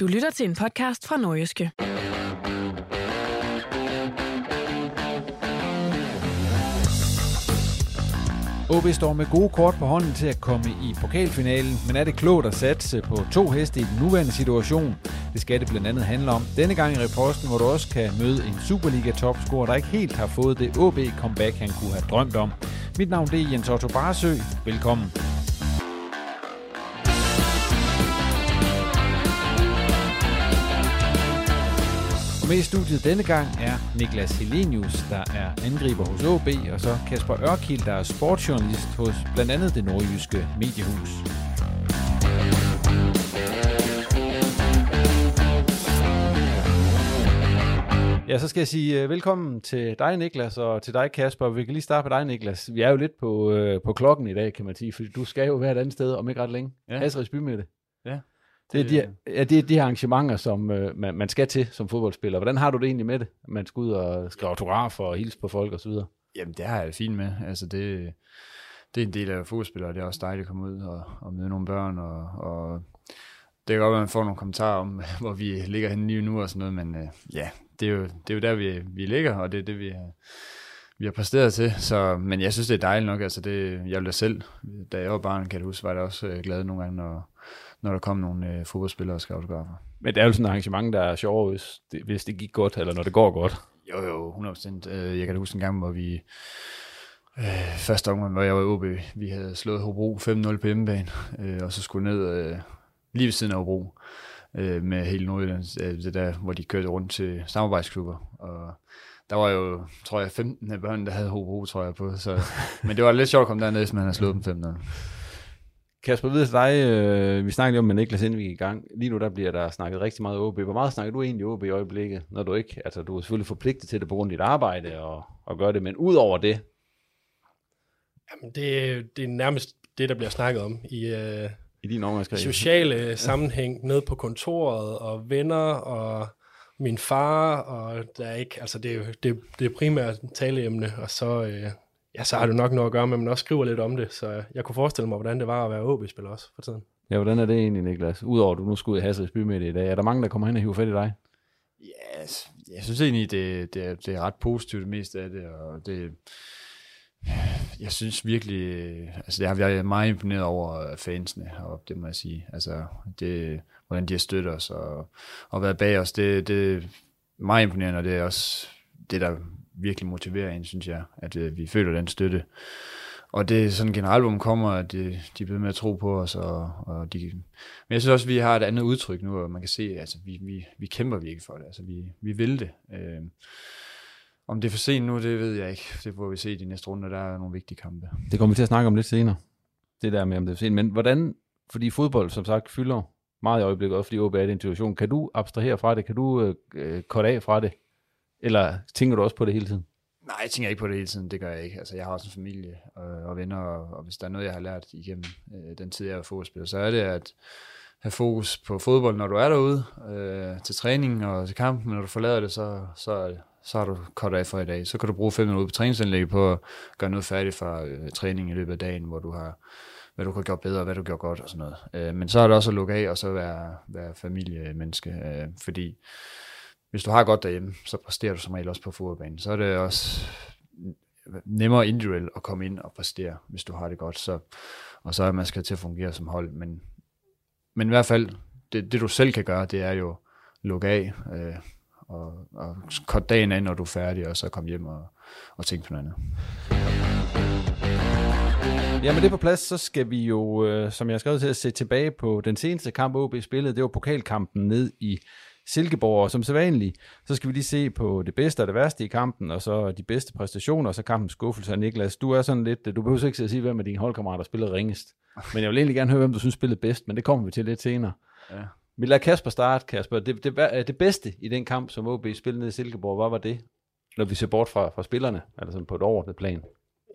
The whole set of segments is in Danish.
Du lytter til en podcast fra Nordjyske. OB står med gode kort på hånden til at komme i pokalfinalen, men er det klogt at satse på to heste i den nuværende situation? Det skal det blandt andet handle om. Denne gang i reposten, hvor du også kan møde en Superliga-topscorer, der ikke helt har fået det OB-comeback, han kunne have drømt om. Mit navn det er Jens Otto Barsø. Velkommen. Med i studiet denne gang er Niklas Helenius, der er angriber hos OB, og så Kasper Ørkild, der er sportsjournalist hos blandt andet det nordjyske mediehus. Ja, så skal jeg sige uh, velkommen til dig, Niklas, og til dig, Kasper. Vi kan lige starte med dig, Niklas. Vi er jo lidt på, uh, på klokken i dag, kan man sige, for du skal jo være et andet sted om ikke ret længe. Ja. Hasrids bymidte. Ja. Det er, de, ja, det er de her arrangementer, som uh, man, man skal til som fodboldspiller. Hvordan har du det egentlig med det? Man skal ud og skrive autografer og hilse på folk osv.? Jamen, det har jeg det fint med. Altså, det, det er en del af fodboldspillere. Det er også dejligt at komme ud og, og møde nogle børn. Og, og det kan godt være, at man får nogle kommentarer om, hvor vi ligger henne lige nu og sådan noget, men uh, ja, det er jo, det er jo der, vi, vi ligger, og det er det, vi har, vi har præsteret til. Så, men jeg synes, det er dejligt nok. Altså, det, jeg ville da selv, da jeg var barn, kan du huske, var jeg også uh, glad nogle gange, når, når der kom nogle øh, fodboldspillere og skrev autografer. Men det er jo sådan et arrangement, der er sjovere, hvis det, hvis det gik godt, eller når det går godt. Jo, jo, 100%. Øh, jeg kan da huske en gang, hvor vi øh, første omgang, hvor jeg var i OB, vi havde slået Hobro 5-0 på hjemmebane, øh, og så skulle ned øh, lige ved siden af Hobro øh, med hele Nordjylland, øh, det der, hvor de kørte rundt til samarbejdsklubber, og der var jo, tror jeg, 15 af børn, der havde Hobro, tror jeg på, så, men det var lidt sjovt at komme derned, hvis man havde slået dem 5-0. Kasper, videre til dig. Øh, vi snakkede jo om med Niklas, inden vi gik i gang. Lige nu der bliver der snakket rigtig meget OB. Hvor meget snakker du egentlig OB i øjeblikket, når du ikke... Altså, du er selvfølgelig forpligtet til det på grund af dit arbejde og, og gøre det, men ud over det? Jamen, det, det er nærmest det, der bliver snakket om i, øh, I din omgangskreds. sociale sammenhæng, nede på kontoret, og venner, og min far, og der er ikke... Altså, det er det, det er primært taleemne, og så... Øh, ja, så har det nok noget at gøre med, man også skriver lidt om det, så jeg kunne forestille mig, hvordan det var at være OB-spiller også for tiden. Ja, hvordan er det egentlig, Niklas? Udover at du nu skal ud i Hassels bymidte i dag, er der mange, der kommer hen og hiver fat i dig? Ja, yes, jeg synes egentlig, det, det, er, det er ret positivt det meste af det, og det, jeg synes virkelig, altså jeg har været meget imponeret over fansene, og det må jeg sige, altså det, hvordan de har støttet os og, og været bag os, det, det er meget imponerende, og det er også det, der virkelig motiverer en, synes jeg, at øh, vi føler den støtte. Og det er sådan generelt, hvor man kommer, at de, de bliver med at tro på os. Og, og de, men jeg synes også, at vi har et andet udtryk nu, og man kan se, at altså, vi, vi, vi kæmper virkelig for det. Altså, vi, vi vil det. Øh, om det er for sent nu, det ved jeg ikke. Det får vi se i de næste runder. Der er nogle vigtige kampe. Det kommer vi til at snakke om lidt senere. Det der med, om det er for sent. Men hvordan, fordi fodbold, som sagt, fylder meget i øjeblikket, også fordi OB er i den situation. Kan du abstrahere fra det? Kan du øh, øh korte af fra det? Eller tænker du også på det hele tiden? Nej, jeg tænker ikke på det hele tiden, det gør jeg ikke. Altså, jeg har også en familie og, og venner, og, og hvis der er noget, jeg har lært igennem øh, den tid, jeg er fodboldspiller, så er det at have fokus på fodbold, når du er derude, øh, til træning og til kampen, men når du forlader det, så, så, så har du kort af for i dag. Så kan du bruge fem minutter på træningsanlægget på at gøre noget færdigt fra øh, træning i løbet af dagen, hvor du har hvad du kan gøre bedre, hvad du gør godt og sådan noget. Øh, men så er det også at lukke af og så være, være familiemenneske, øh, fordi hvis du har godt derhjemme, så præsterer du som regel også på fodboldbanen. Så er det også nemmere individuelt at komme ind og præstere, hvis du har det godt. Så, og så er man skal til at fungere som hold. Men, men i hvert fald, det, det du selv kan gøre, det er jo lukke af øh, og, og kort dagen af, når du er færdig, og så komme hjem og, og tænke på noget andet. Ja, med det på plads, så skal vi jo, øh, som jeg har skrevet til, at se tilbage på den seneste kamp, OB spillede. Det var pokalkampen ned i Silkeborg, og som sædvanligt, så skal vi lige se på det bedste og det værste i kampen, og så de bedste præstationer, og så kampens skuffelse. Niklas, du er sådan lidt, du behøver ikke at sige, hvem af dine holdkammerater spillede ringest. Men jeg vil egentlig gerne høre, hvem du synes spillede bedst, men det kommer vi til lidt senere. Ja. Vi lader Kasper starte, Kasper. Det, det, det bedste i den kamp, som OB spillede i Silkeborg, hvad var det? Når vi ser bort fra, fra spillerne, altså sådan på et overordnet plan.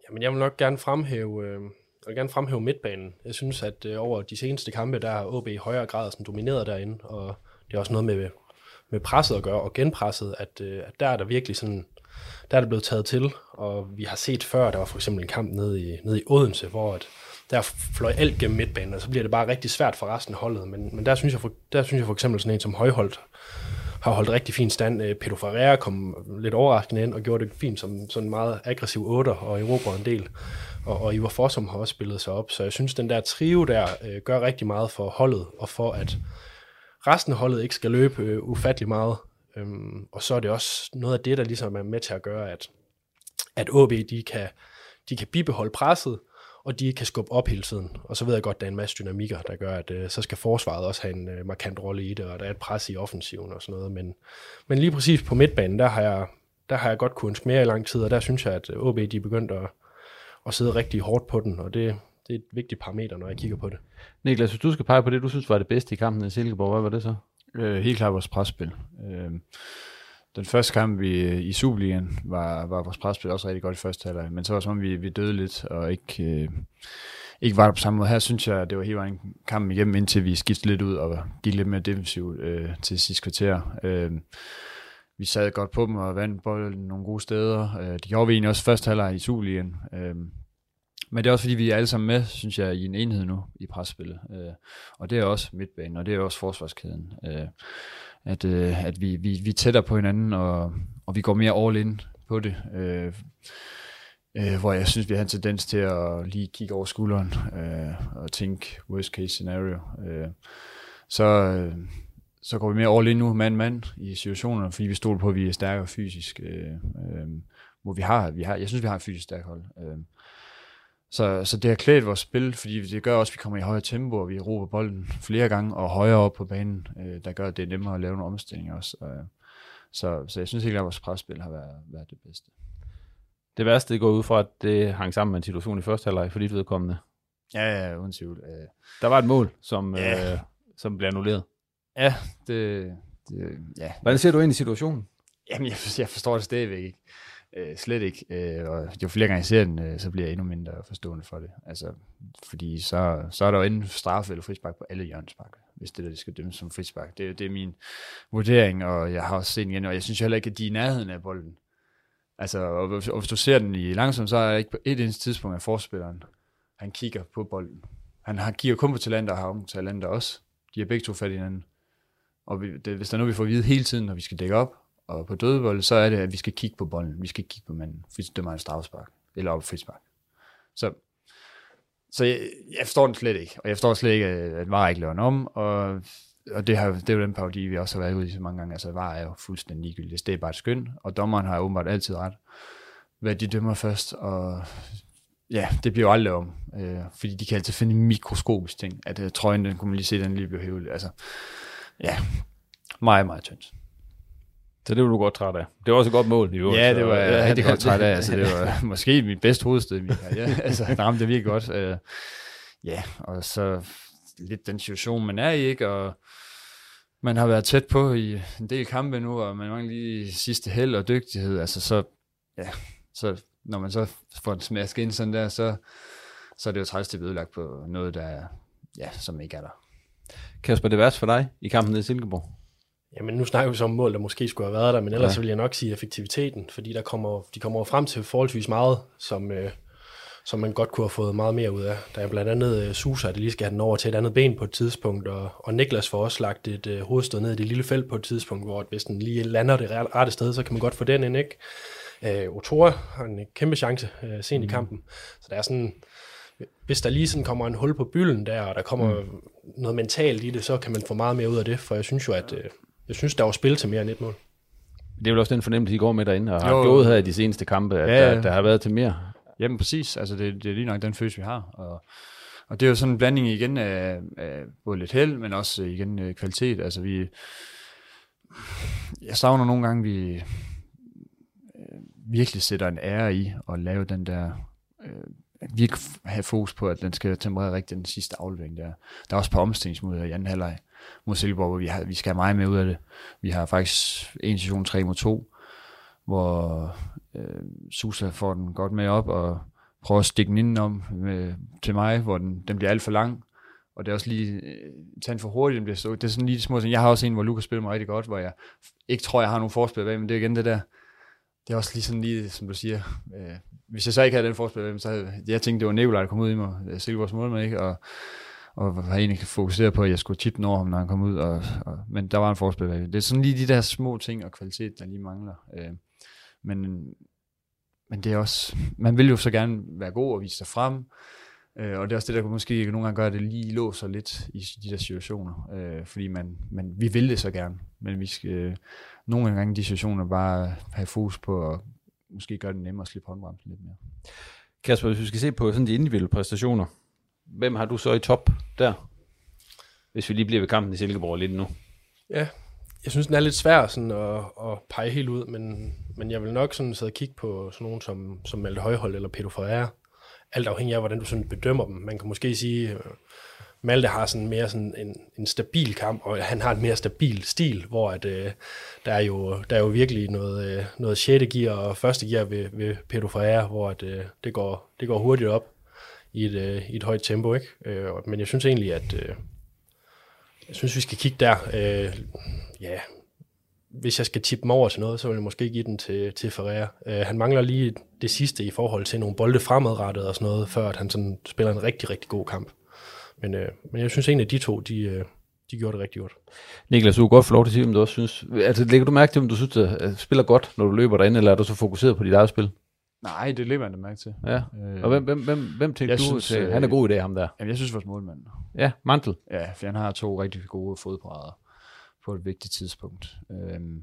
Jamen, jeg vil nok gerne fremhæve, øh, jeg vil gerne fremhæve midtbanen. Jeg synes, at øh, over de seneste kampe, der har OB i højere grad sådan, domineret derinde, og det er også noget med, med presset at gøre, og genpresset, at, øh, at der er der virkelig sådan, der er det blevet taget til, og vi har set før, der var for eksempel en kamp nede i, nede i Odense, hvor at, der fløj alt gennem midtbanen, og så bliver det bare rigtig svært for resten af holdet. Men, men der, synes jeg for, der synes jeg for eksempel sådan en som Højholdt har holdt rigtig fin stand. Øh, Pedro Ferreira kom lidt overraskende ind og gjorde det fint som sådan en meget aggressiv otter og Europa en del. Og, og Ivar Fossum har også spillet sig op. Så jeg synes, den der trio der øh, gør rigtig meget for holdet, og for at resten af holdet ikke skal løbe øh, ufattelig meget. Øhm, og så er det også noget af det, der ligesom er med til at gøre, at, at OB de kan, de kan bibeholde presset, og de kan skubbe op hele tiden. Og så ved jeg godt, at der er en masse dynamikker, der gør, at øh, så skal forsvaret også have en øh, markant rolle i det, og der er et pres i offensiven og sådan noget. Men, men lige præcis på midtbanen, der har jeg, der har jeg godt kunnet ønske mere i lang tid, og der synes jeg, at øh, OB de er begyndt at, at sidde rigtig hårdt på den, og det, det er et vigtigt parameter, når jeg kigger på det. Niklas, hvis du skal pege på det, du synes var det bedste i kampen i Silkeborg, hvad var det så? Øh, helt klart vores presspil. Øh, den første kamp vi, i Superligaen var, var vores presspil også rigtig godt i første halvleg, men så var det som om, vi, vi døde lidt og ikke, øh, ikke var der på samme måde. Her synes jeg, det var hele vejen kampen igennem, indtil vi skiftede lidt ud og gik lidt mere defensivt øh, til sidste kvarter. Øh, vi sad godt på dem og vandt bolden nogle gode steder. Øh, det gjorde vi egentlig også første halvleg i Superligaen. Øh, men det er også fordi, vi er alle sammen med, synes jeg, i en enhed nu i presspillet. Øh, og det er også midtbanen, og det er også forsvarskæden. Øh, at, øh, at vi, vi, vi er tættere på hinanden, og, og vi går mere all in på det. Øh, øh, hvor jeg synes, vi har en tendens til at lige kigge over skulderen øh, og tænke worst case scenario. Øh, så, øh, så går vi mere all in nu, mand-mand, i situationer, fordi vi stoler på, at vi er stærkere fysisk. Øh, øh, hvor vi har, vi har, jeg synes, vi har en fysisk stærk hold. Øh, så, så det har klædt vores spil, fordi det gør også, at vi kommer i højere tempo, og vi råber bolden flere gange og højere op på banen, øh, der gør, at det er nemmere at lave nogle omstillinger også. Øh, så, så jeg synes ikke, at vores presspil har været, været det bedste. Det værste, det går ud fra, at det hang sammen med en situation i første halvleg for dit vedkommende. Ja, ja, uden tvivl. Øh, der var et mål, som, ja. øh, som blev annulleret. Ja, det, det ja. Hvordan ser du ind i situationen? Jamen, jeg, jeg forstår det stadigvæk ikke. Øh, slet ikke. Øh, og jo flere gange jeg ser den, øh, så bliver jeg endnu mindre forstående for det. Altså, fordi så, så er der jo enten straffe eller frispark på alle hjørnespark, hvis det der det skal dømmes som frispark. Det, det er min vurdering, og jeg har også set den igen, og jeg synes heller ikke, at de er i nærheden af bolden. Altså, og, og hvis du ser den i langsomt, så er jeg ikke på et eneste tidspunkt at forspilleren. Han kigger på bolden. Han har, kigger kun på talenter og har om talenter også. De er begge to fat i hinanden. Og vi, det, hvis der er noget, vi får at vide hele tiden, når vi skal dække op, og på dødebold, så er det, at vi skal kigge på bolden. Vi skal kigge på manden, hvis det er en strafspark, eller op frispark. Så, så jeg, jeg, forstår den slet ikke, og jeg forstår slet ikke, at VAR ikke laver om, og, og det, har, det er jo den parodi, vi også har været ude i så mange gange. Altså, VAR er jo fuldstændig ligegyldigt. Det er bare et skøn, og dommeren har åbenbart altid ret, hvad de dømmer først, og ja, det bliver jo aldrig om, øh, fordi de kan altid finde mikroskopisk ting, at øh, trøjen, den kunne man lige se, den lige blev hævet. Altså, ja, meget, meget tyndt. Så det var du godt træt af. Det var også et godt mål. I ja, det var jeg rigtig godt træt af. Altså, det var måske mit bedste hovedsted i min karriere. altså, der ramte det virkelig godt. Uh, ja, og så lidt den situation, man er i, ikke? Og man har været tæt på i en del kampe nu, og man mangler lige sidste held og dygtighed. Altså, så, ja, så når man så får den smasket ind sådan der, så, så er det jo træls til ødelagt på noget, der ja, som ikke er der. Kasper, det værste for dig i kampen i Silkeborg? Jamen, nu snakker vi så om mål, der måske skulle have været der, men ellers Ja. vil jeg nok sige effektiviteten, fordi der kommer, de kommer frem til forholdsvis meget, som, øh, som man godt kunne have fået meget mere ud af. Der er blandt andet øh, Susa, der lige skal have den over til et andet ben på et tidspunkt, og, og Niklas får også lagt et øh, hovedstød ned i det lille felt på et tidspunkt, hvor hvis den lige lander det rette sted, så kan man godt få den ind, ikke? Øh, Otora har en kæmpe chance øh, sent mm. i kampen, så der er sådan, hvis der lige sådan kommer en hul på bylden der, og der kommer mm. noget mentalt i det, så kan man få meget mere ud af det, for jeg synes jo, at øh, jeg synes, der var spil til mere end et mål. Det er vel også den fornemmelse, I går med derinde, og har Jo. gået her i de seneste kampe, at Ja, ja, der, der har været til mere. Jamen præcis, altså det, det er lige nok den følelse, vi har. Og, og det er jo sådan en blanding igen af, af både lidt held, men også igen øh, kvalitet. Altså vi, jeg savner nogle gange, vi øh, virkelig sætter en ære i at lave den der, øh, virkelig have fokus på, at den skal temperere rigtigt den sidste aflevering der. Der er også par omstillingsmuligheder i anden halvleg mod Silkeborg, hvor vi, har, vi skal have meget med ud af det. Vi har faktisk en situation 3 mod 2, hvor øh, Susa får den godt med op og prøver at stikke den indenom med, øh, til mig, hvor den, den bliver alt for lang. Og det er også lige, øh, for hurtigt, den bliver stået. Det er sådan lige små ting. Jeg har også en, hvor Lukas spiller mig rigtig godt, hvor jeg ikke tror, jeg har nogen forspil bag, men det er igen det der, det er også lige sådan lige, som du siger, øh, hvis jeg så ikke havde den forspil bag, så havde, jeg tænkte, det var Nikolaj, der kom ud i mig, Silvers Silkeborgs målmand, ikke? Og, og har egentlig fokuseret på, at jeg skulle tippe den over ham, når han kom ud, og, og, men der var en forspil. Det er sådan lige de der små ting og kvalitet, der lige mangler. Øh, men, men det er også, man vil jo så gerne være god og vise sig frem, øh, og det er også det, der måske nogle gange gør, at det lige låser lidt i de der situationer, øh, fordi man, man, vi vil det så gerne, men vi skal øh, nogle gange de situationer bare have fokus på at måske gøre det nemmere at slippe håndbremsen lidt mere. Kasper, hvis vi skal se på sådan de individuelle præstationer, hvem har du så i top der? Hvis vi lige bliver ved kampen i Silkeborg lidt nu. Ja, jeg synes, den er lidt svær sådan at, at pege helt ud, men, men jeg vil nok sådan sidde og kigge på sådan nogen som, som Malte Højhold eller Peter Ferreira. Alt afhængig af, hvordan du sådan bedømmer dem. Man kan måske sige, øh, Malte har sådan mere sådan en, en stabil kamp, og han har en mere stabil stil, hvor at, øh, der, er jo, der er jo virkelig noget, øh, noget 6. gear og første gear ved, ved Pedro Ferreira, hvor at, øh, det, går, det går hurtigt op i et, øh, i et højt tempo. Ikke? Øh, men jeg synes egentlig, at øh, jeg synes, vi skal kigge der. Øh, ja, hvis jeg skal tippe dem over til noget, så vil jeg måske give den til, til Ferreira. Øh, han mangler lige det sidste i forhold til nogle bolde fremadrettet og sådan noget, før at han sådan spiller en rigtig, rigtig god kamp. Men, øh, men jeg synes egentlig, at de to, de, øh, de gjorde det rigtig godt. Niklas, du kan godt få lov til at sige, om du også synes... Altså, lægger du mærke til, om du synes, at spiller godt, når du løber derinde, eller er du så fokuseret på dit eget spil? Nej, det lever man mærke til. Ja. Og hvem, hvem, hvem, hvem tænker jeg du synes, til? øh, Han er god i dag, ham der. Jamen, jeg synes, vores målmand. Ja, Mantel. Ja, for han har to rigtig gode fodparader på et vigtigt tidspunkt. Øhm,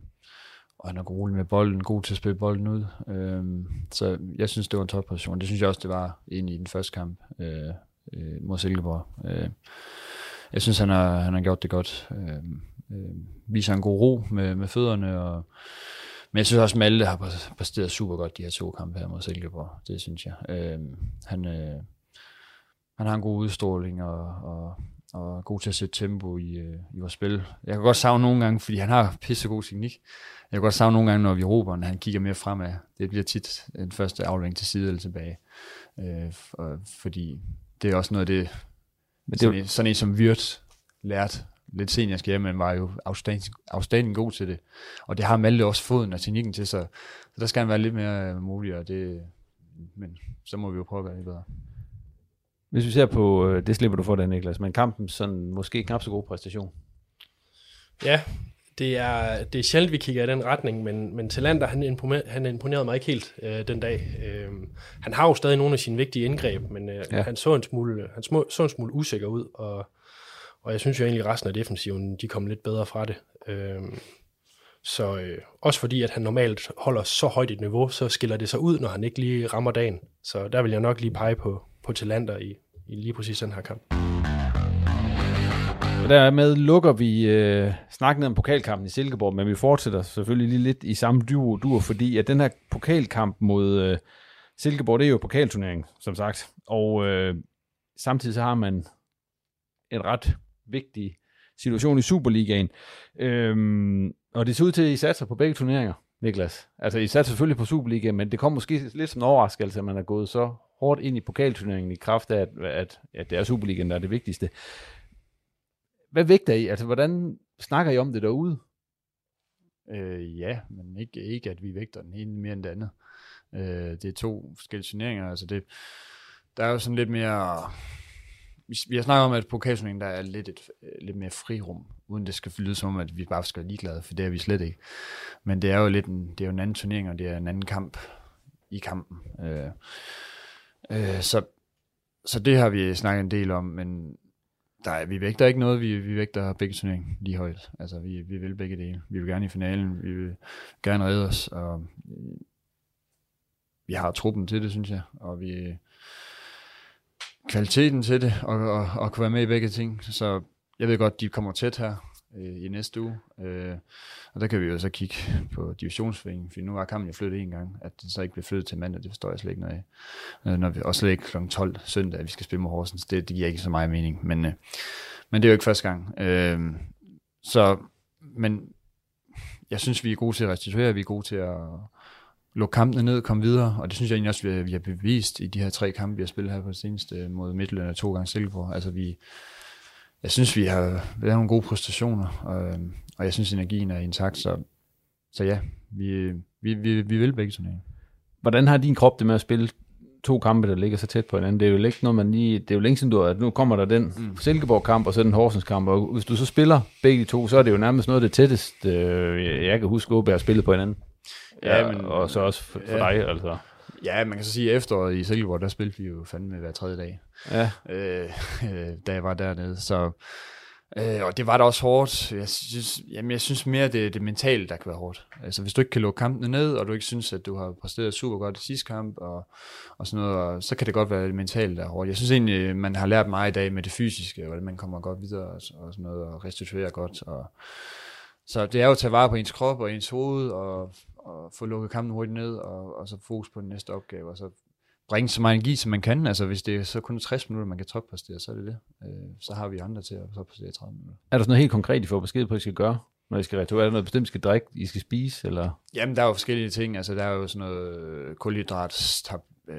og han er god med bolden, god til at spille bolden ud. Øhm, så jeg synes, det var en topposition. Det synes jeg også, det var egentlig i den første kamp øh, øh, mod Silkeborg. Øh, jeg synes, han har, han har gjort det godt. Øh, øh, viser en god ro med, med fødderne. Og, men jeg synes også, Malte har præ- præsteret super godt de her to kampe her mod Silkeborg. Det synes jeg. Øh, han, øh, han har en god udstråling og, og, og god til at sætte tempo i, øh, i vores spil. Jeg kan godt savne nogle gange, fordi han har pissegod teknik. Jeg kan godt savne nogle gange, når vi råber, når han kigger mere fremad. Det bliver tit den første aflevering til side eller tilbage. Øh, for, fordi det er også noget af det, Men det sådan, en, sådan en som Vyrt lærte lidt sent, jeg skal hjem, men var jo afstanding, afstanding god til det. Og det har Malte også foden og teknikken til, så, så der skal han være lidt mere øh, modig, og det, men så må vi jo prøve at være lidt bedre. Hvis vi ser på, øh, det slipper du for det, Niklas, men kampen sådan måske knap så god præstation. Ja, det er, det er sjældent, vi kigger i den retning, men, men Talander, han, imponer, han imponerede mig ikke helt øh, den dag. Øh, han har jo stadig nogle af sine vigtige indgreb, men øh, ja. han, så en smule, han små, så en smule usikker ud, og, og jeg synes jo egentlig, at resten af defensiven, de kom lidt bedre fra det. Øh, så øh, også fordi, at han normalt holder så højt et niveau, så skiller det sig ud, når han ikke lige rammer dagen. Så der vil jeg nok lige pege på, på Talander i, i lige præcis den her kamp. Og dermed lukker vi øh, snakken om pokalkampen i Silkeborg, men vi fortsætter selvfølgelig lige lidt i samme duo, duo fordi at den her pokalkamp mod øh, Silkeborg, det er jo pokalturnering, som sagt. Og øh, samtidig så har man en ret vigtig situation i Superligaen. Øhm, og det ser ud til, at I satser på begge turneringer. Niklas? Altså, I satser selvfølgelig på Superligaen, men det kommer måske lidt som en overraskelse, at man er gået så hårdt ind i pokalturneringen i kraft af, at, at, at det er Superligaen, der er det vigtigste. Hvad vægter I? Altså, hvordan snakker I om det derude? Øh, ja, men ikke, ikke at vi vægter den ene mere end det andet. Øh, det er to forskellige turneringer. Altså det, der er jo sådan lidt mere... Vi, vi har snakket om, at pokalturneringen der er lidt, et, øh, lidt mere frirum, uden det skal lyde som om, at vi bare skal være ligeglade, for det er vi slet ikke. Men det er jo lidt en, det er jo en anden turnering, og det er en anden kamp i kampen. Øh, øh, så, så det har vi snakket en del om, men der er, vi vægter ikke noget, vi, vi vægter begge turneringer lige højt. Altså, vi, vi vil begge dele. Vi vil gerne i finalen, vi vil gerne redde os, og øh, vi har truppen til det, synes jeg, og vi kvaliteten til det, og, og, og kunne være med i begge ting. Så jeg ved godt, de kommer tæt her øh, i næste uge, øh, og der kan vi jo så kigge på divisionsforeningen, for nu var kampen jo flyttet en gang, at det så ikke blev flyttet til mandag, det forstår jeg slet ikke noget af. Øh, når vi, og slet ikke kl. 12 søndag, at vi skal spille mod Horsens, det, det giver ikke så meget mening, men, øh, men det er jo ikke første gang. Øh, så, men jeg synes, vi er gode til at restituere, vi er gode til at lukke kampene ned og komme videre, og det synes jeg egentlig også, vi har, vi har bevist i de her tre kampe, vi har spillet her på det seneste mod Midtjylland og to gange Silkeborg. Altså vi, jeg synes, vi har lavet nogle gode præstationer, og, og jeg synes, energien er intakt, så, så ja, vi, vi, vi, vi vil begge turneringer. Hvordan har din krop det med at spille to kampe, der ligger så tæt på hinanden? Det er jo ikke noget, man lige, det er jo længe siden, du at nu kommer der den mm. Silkeborg-kamp, og så den Horsens-kamp, og hvis du så spiller begge de to, så er det jo nærmest noget af det tætteste, øh, jeg kan huske, at have spillet på hinanden. Ja, men, og så også for, for ja. dig, altså. Ja, man kan så sige, at efteråret i Silkeborg, der spillede vi jo fandme hver tredje dag, ja. øh, øh, da jeg var dernede. Så, øh, og det var da også hårdt. Jeg synes, jamen, jeg synes mere, det det mentale, der kan være hårdt. Altså, hvis du ikke kan lukke kampene ned, og du ikke synes, at du har præsteret super godt i sidste kamp, og, og sådan noget, og, så kan det godt være det mentale, der er hårdt. Jeg synes egentlig, man har lært meget i dag med det fysiske, hvordan man kommer godt videre, og, og sådan noget, og restituerer godt, og så det er jo at tage vare på ens krop og ens hoved, og, og få lukket kampen hurtigt ned, og, og så fokus på den næste opgave, og så bringe så meget energi, som man kan. Altså hvis det er så kun 60 minutter, man kan toppræstere, så er det det. Øh, så har vi andre til at toppræstere i 30 minutter. Er der sådan noget helt konkret, I får besked på, at I skal gøre? når I skal retur? Er der noget bestemt, I skal drikke, I skal spise? Eller? Jamen, der er jo forskellige ting. Altså, der er jo sådan noget kulhydrat, øh,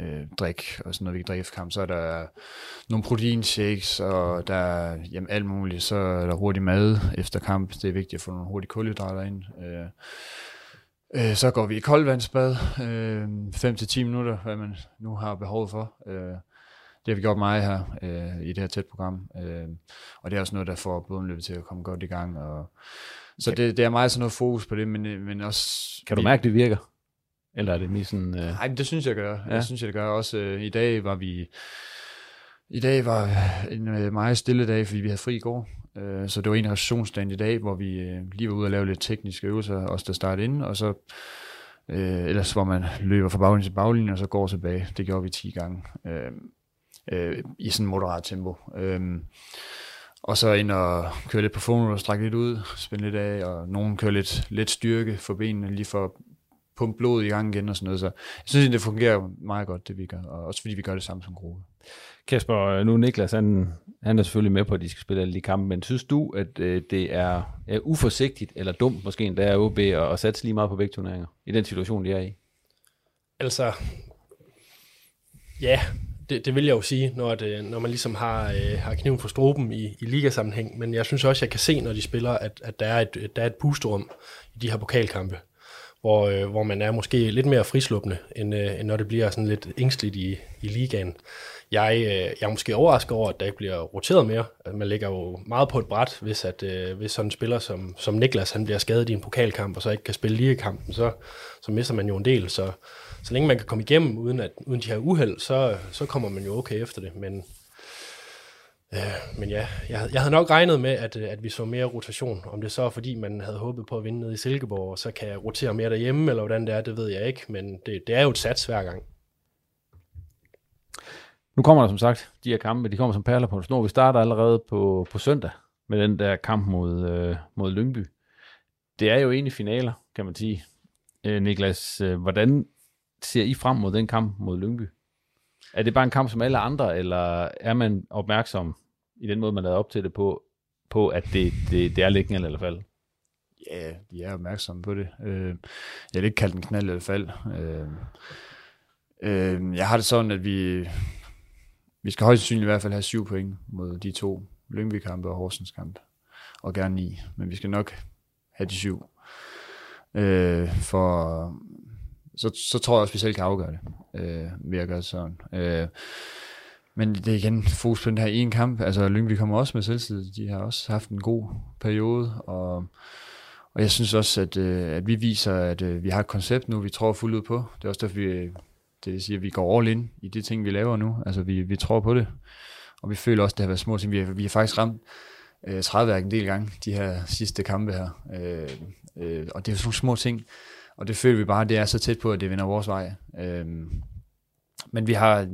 øh, drik og sådan noget, vi kan drikke kamp. Så er der nogle proteinshakes, og der er jamen, alt muligt. Så er der hurtig mad efter kamp. Det er vigtigt at få nogle hurtige kulhydrater ind. Øh, øh, så går vi i koldvandsbad, øh, 5-10 minutter, hvad man nu har behov for. Øh, det har vi gjort meget her øh, i det her tæt program. Øh, og det er også noget, der får blodomløbet til at komme godt i gang. Og, så det, det er meget sådan noget fokus på det, men, men også... Kan du mærke, det virker? Eller er det mere sådan... Øh... Nej, det synes jeg gør. Ja. Jeg synes jeg, det gør. Også øh, i dag var vi... I dag var en øh, meget stille dag, fordi vi havde fri i går. Øh, så det var en restitutionsdag i dag, hvor vi øh, lige var ude og lave lidt tekniske øvelser, også der startede ind, og så øh, ellers hvor man løber fra baglinjen til baglinjen, og så går tilbage. Det gjorde vi 10 gange øh, øh, i sådan moderat tempo. Øh, og så ind og køre lidt på formen og strække lidt ud, spænde lidt af, og nogen kører lidt, lidt styrke for benene, lige for pumpe blodet i gang igen og sådan noget. Så jeg synes, det fungerer meget godt, det vi gør, og også fordi vi gør det samme som gruppe. Kasper, øh, nu Niklas, han, han er selvfølgelig med på, at de skal spille alle de kampe, men synes du, at øh, det er, er uforsigtigt eller dumt måske endda er OB at, at satse lige meget på vægtturneringer i den situation, de er i? Altså, ja, det, det vil jeg jo sige, når, det, øh, når man ligesom har, øh, har kniven for stroben i, i ligasammenhæng, men jeg synes også, jeg kan se, når de spiller, at, at der, er et, der er et pusterum i de her pokalkampe hvor, øh, hvor man er måske lidt mere frisluppende, end, øh, end når det bliver sådan lidt ængstligt i, i ligaen. Jeg, øh, jeg er måske overrasket over, at der ikke bliver roteret mere. Altså, man ligger jo meget på et bræt, hvis, at, øh, hvis sådan en spiller som, som Niklas han bliver skadet i en pokalkamp, og så ikke kan spille ligekampen, så, så mister man jo en del. Så, så længe man kan komme igennem uden, at, uden de her uheld, så, så kommer man jo okay efter det. Men, Øh, men ja, jeg, jeg havde nok regnet med, at, øh, at vi så mere rotation. Om det så er, fordi man havde håbet på at vinde ned i Silkeborg, og så kan jeg rotere mere derhjemme, eller hvordan det er, det ved jeg ikke. Men det, det er jo et sats hver gang. Nu kommer der som sagt de her kampe, de kommer som perler på en snor. Vi starter allerede på, på søndag med den der kamp mod, øh, mod Lyngby. Det er jo egentlig finaler, kan man sige. Øh, Niklas, øh, hvordan ser I frem mod den kamp mod Lyngby? Er det bare en kamp som alle andre, eller er man opmærksom i den måde, man lavede op til det på, på at det, det, det er liggende hvert fald? Ja, de er opmærksomme på det. Øh, jeg vil ikke kalde den knald eller fald. Øh, øh, jeg har det sådan, at vi, vi skal højst sandsynligt i hvert fald have syv point mod de to Lyngby-kampe og Horsens kamp. Og gerne ni, men vi skal nok have de syv. Øh, for så, så tror jeg også, at vi selv kan afgøre det, øh, ved at gøre det sådan. Øh, men det er igen fokus på den her ene kamp. Altså Lyngby kommer også med selvtid. De har også haft en god periode, og, og jeg synes også, at, øh, at vi viser, at øh, vi har et koncept nu, vi tror fuldt ud på. Det er også derfor, vi, det vil sige, at vi går all in i de ting, vi laver nu. Altså vi, vi tror på det, og vi føler også, at det har været små ting. Vi har, vi har faktisk ramt øh, 30 en del gange, de her sidste kampe her. Øh, øh, og det er jo sådan nogle små ting, og det føler vi bare, det er så tæt på, at det vinder vores vej. Øh, men vi har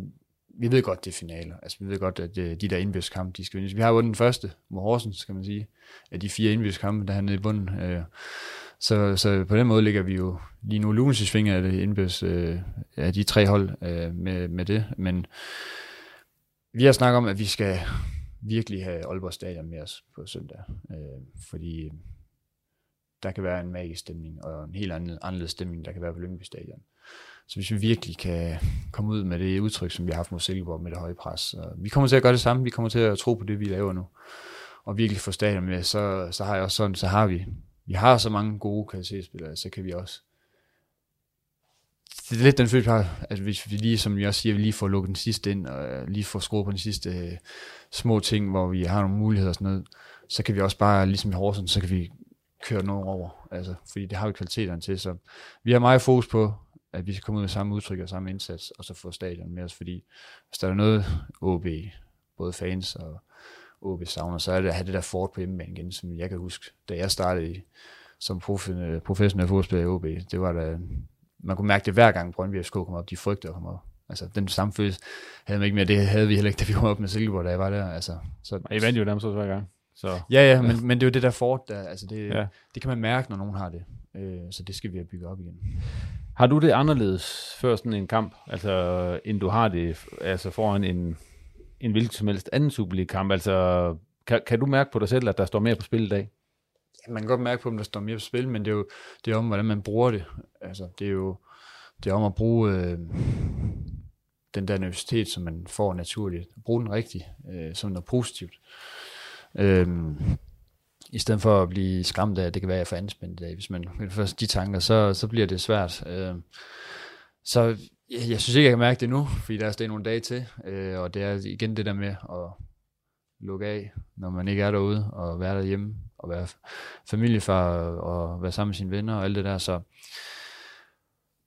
vi ved godt, det er finaler. Altså, vi ved godt, at øh, de der indbyrdskampe, de skal vindes. Vi har vundet den første mod Horsens, skal man sige, af de fire indbyrdskampe, der er nede i bunden. Øh. Så, så på den måde ligger vi jo lige nu lugens i svinger af det indbyrdes, øh, af de tre hold med, med det. Men vi har snakket om, at vi skal virkelig have Aalborg Stadion med os på søndag. fordi der kan være en magisk stemning, og en helt anden, anderledes stemning, der kan være på Lyngby Stadion. Så hvis vi virkelig kan komme ud med det udtryk, som vi har haft mod Silkeborg med det høje pres, vi kommer til at gøre det samme, vi kommer til at tro på det, vi laver nu, og virkelig få stadion med, så, så har jeg også sådan, så har vi, vi har så mange gode kvalitetsspillere, så kan vi også. Det er lidt den følelse, at hvis vi lige, som jeg også siger, vi lige får lukket den sidste ind, og øh, lige får skruet på den sidste øh, små ting, hvor vi har nogle muligheder og sådan noget, så kan vi også bare, ligesom i Horsens, så kan vi køre noget over, altså, fordi det har vi kvaliteterne til, så vi har meget fokus på, at vi skal komme ud med samme udtryk og samme indsats, og så få stadion med os, fordi hvis der er noget OB, både fans og OB savner, så er det at have det der fort på hjemmebane igen, som jeg kan huske, da jeg startede i, som professionel fodboldspiller i OB, det var da, man kunne mærke det hver gang Brøndby FSK kom op, de frygtede at komme op. Altså, den samme følelse havde man ikke mere, det havde vi heller ikke, da vi kom op med Silkeborg, da jeg var der. Altså, så, I vandt jo nærmest også hver gang. Så. Ja, ja, men, men det er jo det der fort, der, altså det, ja. det kan man mærke, når nogen har det. Øh, så det skal vi have bygget op igen. Har du det anderledes før sådan en kamp, altså end du har det altså foran en, en hvilken som helst anden Superliga-kamp? Altså, kan, kan du mærke på dig selv, at der står mere på spil i dag? Ja, man kan godt mærke på, at der står mere på spil, men det er jo det er om, hvordan man bruger det. Altså, det er jo det er om at bruge øh, den der nervøsitet, som man får naturligt. Bruge den rigtigt, øh, som noget positivt. Øh, i stedet for at blive skræmt af, at det kan være, at jeg får anspændt i dag. Hvis man først de tanker, så, så bliver det svært. Øh, så jeg, jeg synes ikke, jeg kan mærke det nu, fordi der er stadig nogle dage til, øh, og det er igen det der med at lukke af, når man ikke er derude, og være derhjemme, og være familiefar, og være sammen med sine venner, og alt det der, så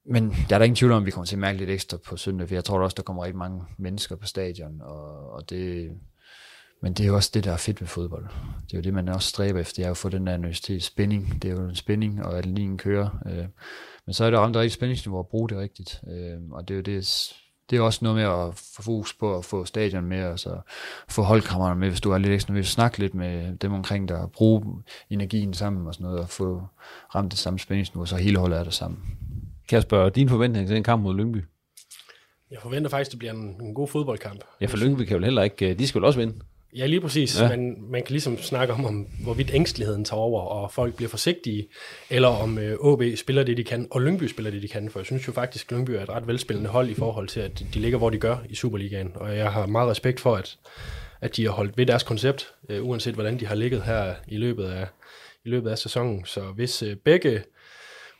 men der er der ingen tvivl om, at vi kommer til at mærke lidt ekstra på søndag, for jeg tror også, der kommer rigtig mange mennesker på stadion, og, og det, men det er jo også det, der er fedt ved fodbold. Det er jo det, man også stræber efter, det er jo at få den der nervøsitet, spænding. Det er jo en spænding, og at linjen kører. Øh, men så er det ramt rigtigt spændingsniveau at bruge det rigtigt. Øh, og det er jo det, det er også noget med at få fokus på at få stadion med, og så få holdkammererne med, hvis du er lidt ekstra vil snakke lidt med dem omkring dig, og bruge energien sammen og sådan noget, og få ramt det samme spændingsniveau, så hele holdet er der sammen. Kan jeg spørge, din forventning til en kamp mod Lyngby? Jeg forventer faktisk, at det bliver en, en god fodboldkamp. Ja, for Lyngby kan jo heller ikke, de skal jo også vinde. Ja, lige præcis. Ja. Man, man kan ligesom snakke om, om, hvorvidt ængsteligheden tager over, og folk bliver forsigtige, eller om øh, OB spiller det, de kan, og Lyngby spiller det, de kan. For jeg synes jo faktisk, at Lyngby er et ret velspillende hold i forhold til, at de ligger, hvor de gør i Superligaen. Og jeg har meget respekt for, at, at de har holdt ved deres koncept, øh, uanset hvordan de har ligget her i løbet af, i løbet af sæsonen. Så hvis øh, begge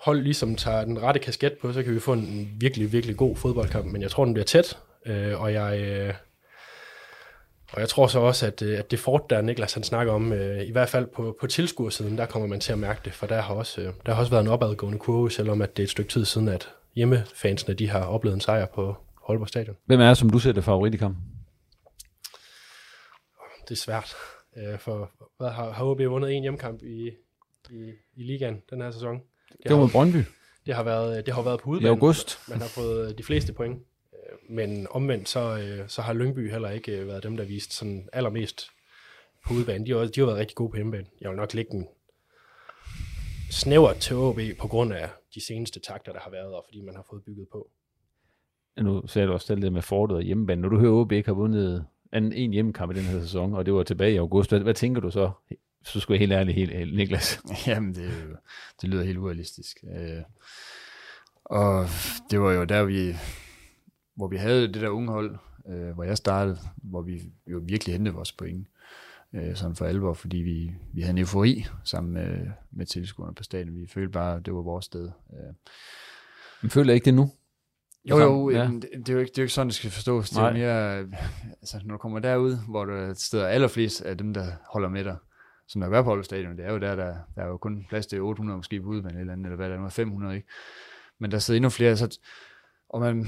hold ligesom tager den rette kasket på, så kan vi få en virkelig, virkelig god fodboldkamp. Men jeg tror, den bliver tæt, øh, og jeg... Øh, og jeg tror så også, at, øh, at det fort, der Niklas han snakker om, øh, i hvert fald på, på tilskuersiden, der kommer man til at mærke det, for der har også, øh, der har også været en opadgående kurve, selvom at det er et stykke tid siden, at hjemmefansene de har oplevet en sejr på Aalborg Stadion. Hvem er som du ser det favorit i kampen? Det er svært, for hvad, har, har OB vundet en hjemmekamp i, i, i ligaen den her sæson? Det, det var mod Brøndby. Det har været, det har været på udbanen. I august. Man har fået de fleste point men omvendt, så, øh, så har Lyngby heller ikke øh, været dem, der vist sådan allermest på udbanen. De har, de har været rigtig gode på hjemmebane. Jeg vil nok lægge den snævert til OB på grund af de seneste takter, der har været, og fordi man har fået bygget på. Nu sagde du også selv det med fortet og hjemmebane. Når du hører, at OB ikke har vundet en, en hjemmekamp i den her sæson, og det var tilbage i august, hvad, hvad tænker du så Så skulle jeg helt ærligt, helt, helt Niklas. Jamen, det, jo, det lyder helt urealistisk. Øh, og det var jo der, vi, hvor vi havde det der unge hold, øh, hvor jeg startede, hvor vi jo virkelig hentede vores point øh, sådan for alvor, fordi vi, vi havde en eufori sammen med, med tilskuerne på stadion. Vi følte bare, at det var vores sted. Øh. Men føler jeg ikke det nu? Jo, jo, ja. det, det, er jo ikke, det er jo ikke sådan, det skal forstås. Det er mere, altså, når du kommer derud, hvor der er steder allerflest af dem, der holder med dig, som der er på Stadion, det er jo der, der, der er jo kun plads til 800 måske på udvalg eller andet, eller hvad der er nu, 500, ikke? Men der sidder endnu flere, så, og man,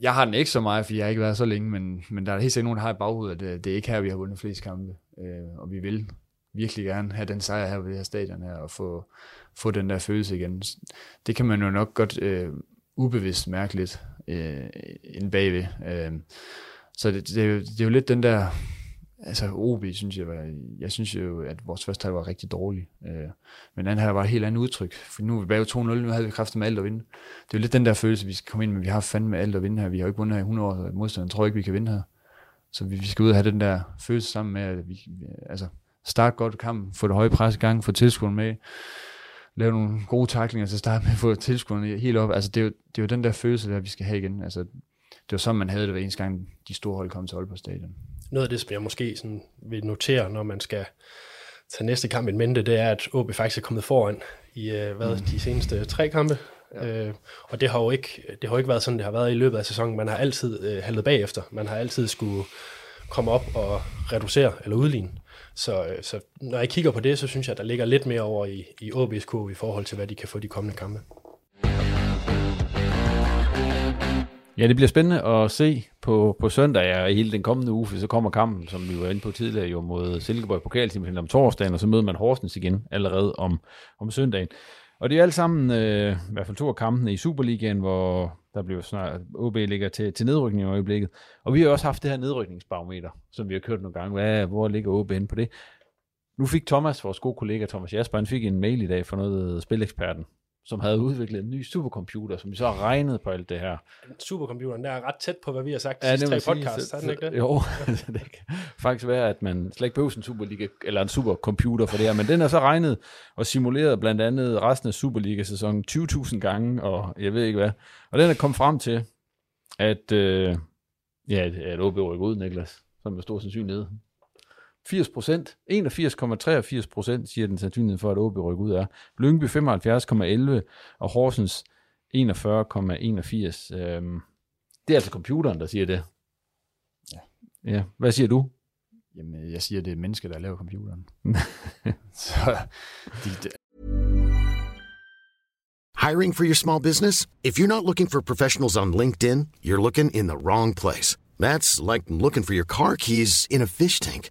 jeg har den ikke så meget, fordi jeg har ikke været så længe, men, men der er helt sikkert nogen, der har i baghovedet, at det, det er ikke her, vi har vundet flest kampe, øh, og vi vil virkelig gerne have den sejr her på det her stadion her, og få, få den der følelse igen. Det kan man jo nok godt øh, ubevidst mærke lidt øh, inde bagved. Øh, så det, det, det er jo lidt den der, altså OB synes jeg, var, jeg synes jo, at vores første halvleg var rigtig dårlig. Øh, men anden halvleg var et helt andet udtryk, for nu er vi bag 2-0, nu havde vi kræfter med alt at vinde. Det er jo lidt den der følelse, vi skal komme ind med, vi har fandme alt at vinde her, vi har jo ikke vundet her i 100 år, modstanderen tror ikke, vi kan vinde her. Så vi, vi skal ud og have den der følelse sammen med, at vi, altså, starte godt kampen, få det høje pres i gang, få tilskuerne med, lave nogle gode taklinger til at starte med, få tilskuerne helt op. Altså, det er, jo, det er jo den der følelse, der vi skal have igen. Altså, det var sådan, man havde det hver eneste gang, de store hold kom til Aalborg Stadion. Noget af det, som jeg måske sådan vil notere, når man skal tage næste kamp i mente, det er, at OB faktisk er kommet foran i øh, hvad, mm. de seneste tre kampe. Ja. Øh, og det har jo ikke, det har jo ikke været sådan, det har været i løbet af sæsonen. Man har altid øh, haltet bagefter. Man har altid skulle komme op og reducere eller udligne. Så, øh, så når jeg kigger på det, så synes jeg, at der ligger lidt mere over i, i OBSK i forhold til, hvad de kan få de kommende kampe. Ja, det bliver spændende at se på, på søndag og hele den kommende uge, for så kommer kampen, som vi var inde på tidligere, jo mod Silkeborg Pokalteam om torsdagen, og så møder man Horsens igen allerede om, om søndagen. Og det er alt sammen, øh, i hvert fald to af kampene i Superligaen, hvor der bliver snart, OB ligger til, til nedrykning i øjeblikket. Og vi har også haft det her nedrykningsbarometer, som vi har kørt nogle gange. Hvad, hvor ligger OB inde på det? Nu fik Thomas, vores gode kollega Thomas Jasper, han fik en mail i dag fra noget Spileksperten, som havde udviklet en ny supercomputer, som så har regnet på alt det her. Supercomputeren, der er ret tæt på, hvad vi har sagt ja, i tre podcasts, er den ikke det? Jo, det kan faktisk være, at man slet ikke behøver en Superliga, eller en supercomputer for det her, men den er så regnet og simuleret blandt andet resten af Superliga-sæsonen 20.000 gange, og jeg ved ikke hvad. Og den er kommet frem til, at, øh, ja, at OB rykker ud, Niklas, som er stor sandsynlighed. 80 procent, 81,83 procent, siger den sandsynlighed for, at OB rykker ud er. Lyngby 75,11 og Horsens 41,81. Øhm, det er altså computeren, der siger det. Ja. ja. Hvad siger du? Jamen, jeg siger, det er mennesker, der laver computeren. Så, de, de... Hiring for your small business? If you're not looking for professionals on LinkedIn, you're looking in the wrong place. That's like looking for your car keys in a fish tank.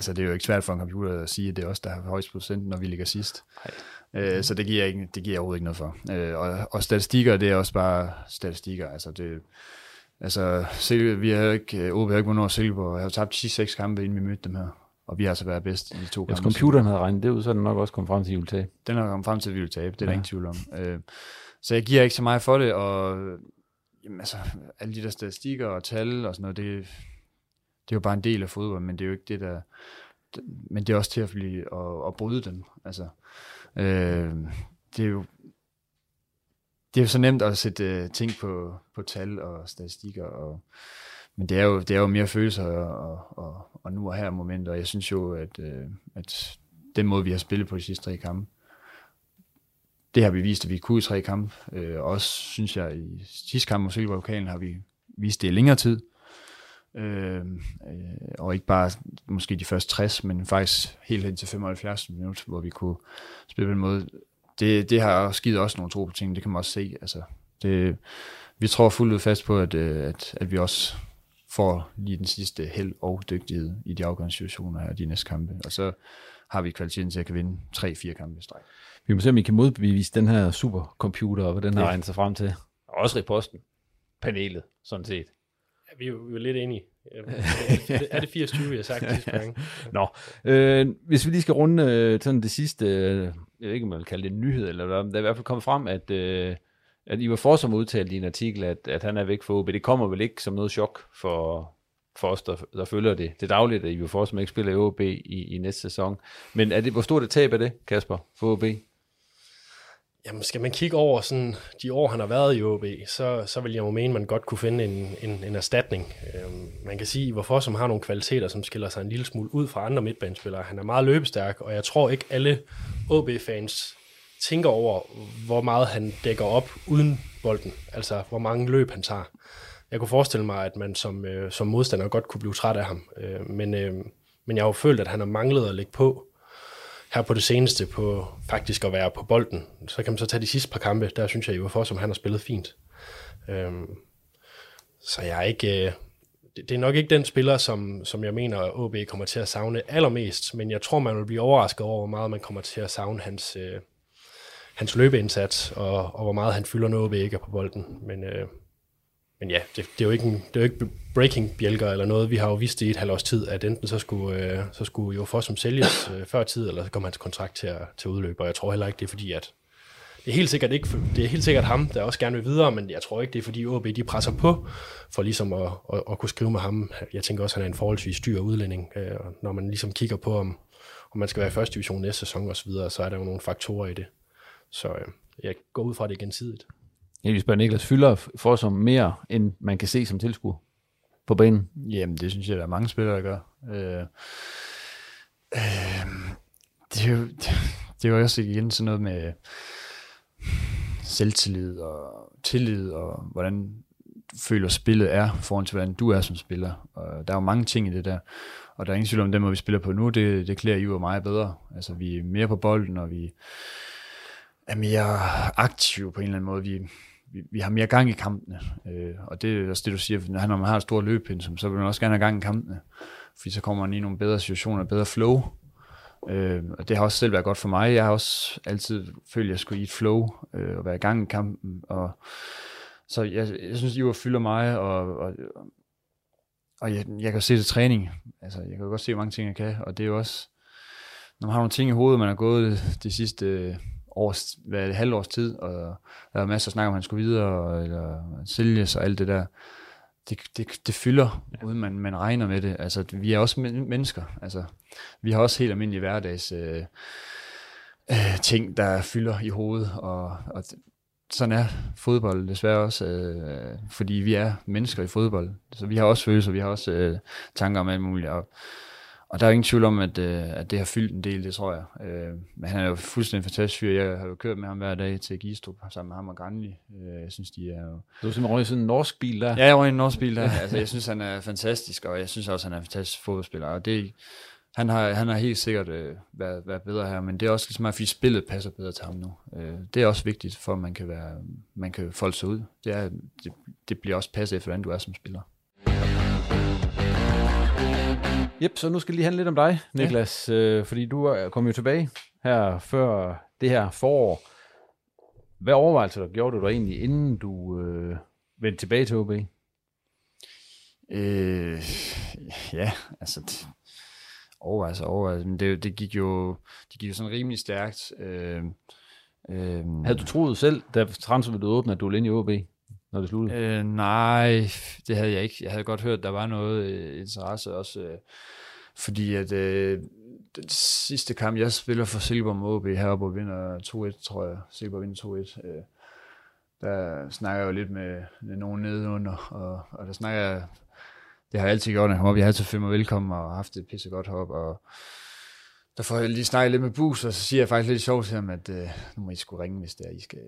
Altså, det er jo ikke svært for en computer at sige, at det er os, der har højst procent, når vi ligger sidst. Øh, så det giver, ikke, det giver overhovedet ikke noget for. Øh, og, og statistikker, det er også bare statistikker. Altså, det, altså Silke, vi har ikke, OB har ikke vundet over Silkeborg. Jeg har tabt de sidste seks kampe, inden vi mødte dem her. Og vi har altså været bedst i de to kampe. Hvis computeren havde regnet det ud, så er den nok også kommet frem til, at vi vil tabe. Den har kommet frem til, at vi vil tabe. Det er ja. der ingen tvivl om. Øh, så jeg giver ikke så meget for det, og jamen, altså, alle de der statistikker og tal og sådan noget, det, det er jo bare en del af fodbold, men det er jo ikke det, der... Men det er også til at, blive, at, at bryde den. Altså, Øh, det er jo det er jo så nemt at sætte uh, ting på, på tal og statistikker, og, men det er, jo, det er jo mere følelser og, og, og nu og her momenter, og jeg synes jo, at, uh, at den måde, vi har spillet på de sidste tre kampe, det har vi vist, at vi kunne i tre kampe. Uh, også synes jeg, i sidste kamp mod Silkeborg har vi vist det i længere tid. Øh, øh, og ikke bare måske de første 60, men faktisk helt hen til 75 minutter, hvor vi kunne spille på en måde. Det, det har også givet os nogle tro på ting, det kan man også se. Altså, det, vi tror fuldt ud fast på, at, øh, at, at vi også får lige den sidste held og dygtighed i de afgørende situationer her, de næste kampe. Og så har vi kvaliteten til at kan vinde 3-4 kampe i streg. Vi må se, om vi kan modbevise den her supercomputer, og hvad den har regnet sig frem til. Og også reposten. Panelet, sådan set. Vi, er jo, vi er lidt enige. Er det, er det 80-20, jeg har sagt sidste gang? Nå, øh, hvis vi lige skal runde øh, sådan det sidste, øh, jeg ved ikke, om man vil kalde det en nyhed, eller hvad, der er i hvert fald kommet frem, at, øh, at Ivar Forsum udtalte i en artikel, at, at han er væk for OB. Det kommer vel ikke som noget chok for, for os, der, der følger det. Det dagligt, at Ivar Forsum ikke spiller i OB i, i næste sæson. Men er det, hvor stort et tab er det, Kasper, for OB? Jamen, skal man kigge over sådan, de år, han har været i OB, så, så vil jeg jo mene, at man godt kunne finde en, en, en erstatning. Øhm, man kan sige, hvorfor som har nogle kvaliteter, som skiller sig en lille smule ud fra andre midtbanespillere. Han er meget løbestærk, og jeg tror ikke alle OB-fans tænker over, hvor meget han dækker op uden bolden. Altså, hvor mange løb han tager. Jeg kunne forestille mig, at man som, øh, som modstander godt kunne blive træt af ham. Øh, men, øh, men jeg har jo følt, at han har manglet at lægge på her på det seneste på faktisk at være på bolden. Så kan man så tage de sidste par kampe, der synes jeg jo for, som han har spillet fint. Øhm, så jeg er ikke... Øh, det, det er nok ikke den spiller, som, som jeg mener, OB kommer til at savne allermest, men jeg tror, man vil blive overrasket over, hvor meget man kommer til at savne hans, øh, hans løbeindsats, og, og hvor meget han fylder, når OB ikke er på bolden. Men, øh, men ja, det, det, er jo ikke, en, det er jo ikke breaking bjælker eller noget. Vi har jo vidst i et halvt års tid, at enten så skulle, øh, så skulle jo for som sælges øh, før tid, eller så kommer hans kontrakt til at, til udløb. Og jeg tror heller ikke, det er fordi, at det er helt sikkert ikke, det er helt sikkert ham, der også gerne vil videre, men jeg tror ikke, det er fordi OB de presser på, for ligesom at, at, at kunne skrive med ham. Jeg tænker også, at han er en forholdsvis dyr udlænding, øh, når man ligesom kigger på, om, om man skal være i første division næste sæson og så videre, så er der jo nogle faktorer i det. Så øh, jeg går ud fra det gensidigt. Jeg vil spørge Niklas, fylder for som mere, end man kan se som tilskuer på banen? Jamen, det synes jeg, der er mange spillere, der gør. Øh, øh, det, er jo, det er jo også igen sådan noget med selvtillid og tillid, og hvordan føler spillet er, foran til hvordan du er som spiller. Og der er jo mange ting i det der. Og der er ingen tvivl om, den måde vi spiller på nu, det, det klæder jo mig bedre. Altså, vi er mere på bolden, og vi er mere aktive på en eller anden måde. Vi, vi, vi har mere gang i kampene. Øh, og det er også det, du siger, når man har et stort løbpinsum, så vil man også gerne have gang i kampene. Fordi så kommer man i nogle bedre situationer, bedre flow. Øh, og det har også selv været godt for mig. Jeg har også altid følt, at jeg skulle i et flow øh, og være i gang i kampen. Og, så jeg, jeg synes, I var fylder mig, og, og, og jeg, jeg kan se det træning. Altså, jeg kan godt se, hvor mange ting jeg kan, og det er jo også, når man har nogle ting i hovedet, man har gået de sidste års, hvad det, halvårs tid, og der er masser af snak om, at han skulle videre, eller sælges og alt det der. Det, det, det fylder, ja. uden man, man regner med det. Altså, vi er også mennesker. Altså, vi har også helt almindelige hverdags øh, øh, ting, der fylder i hovedet, og, og sådan er fodbold desværre også, øh, fordi vi er mennesker i fodbold. Så vi har også følelser, vi har også øh, tanker om alt muligt, og og der er ingen tvivl om, at, øh, at det har fyldt en del, det tror jeg. Øh, men han er jo fuldstændig fantastisk fyr. Jeg har jo kørt med ham hver dag til Gistrup sammen med ham og Granli. Øh, jeg synes, de er jo... Du er simpelthen i sådan en norsk bil der? Ja, jeg i en norsk bil der. altså, jeg synes, han er fantastisk, og jeg synes også, han er en fantastisk fodboldspiller. Og det, han har, han har helt sikkert øh, været, været bedre her, men det er også ligesom, at spillet passer bedre til ham nu. Øh, det er også vigtigt, for at man kan, være, man kan folde sig ud. Det, er, det, det bliver også passet efter, hvordan du er som spiller. Yep, så nu skal det lige handle lidt om dig, Niklas, ja. øh, fordi du kommet jo tilbage her før det her forår. Hvad overvejelser gjorde du der egentlig, inden du øh, vendte tilbage til OB? Øh, ja, altså overvejelser, overvejelser, men det, det gik jo det gik jo sådan rimelig stærkt. Øh, øh, Havde du troet selv, da transfervinduet åbnede, at du ville ind i OB? Når det sluttede? Øh, nej, det havde jeg ikke. Jeg havde godt hørt, at der var noget øh, interesse også, øh, fordi at øh, den sidste kamp, jeg spiller for Silkeborg mod OB heroppe og vinder 2-1, tror jeg. Silkeborg vinder 2-1. Øh, der snakker jeg jo lidt med, med nogen nedenunder, og, og der snakker jeg, det har jeg altid gjort, når jeg kom op. Jeg har altid følt mig velkommen og haft det pisse godt heroppe, og der får jeg lige snakket lidt med Bus, og så siger jeg faktisk lidt sjovt til ham, at øh, nu må I skulle ringe, hvis, det er, I skal,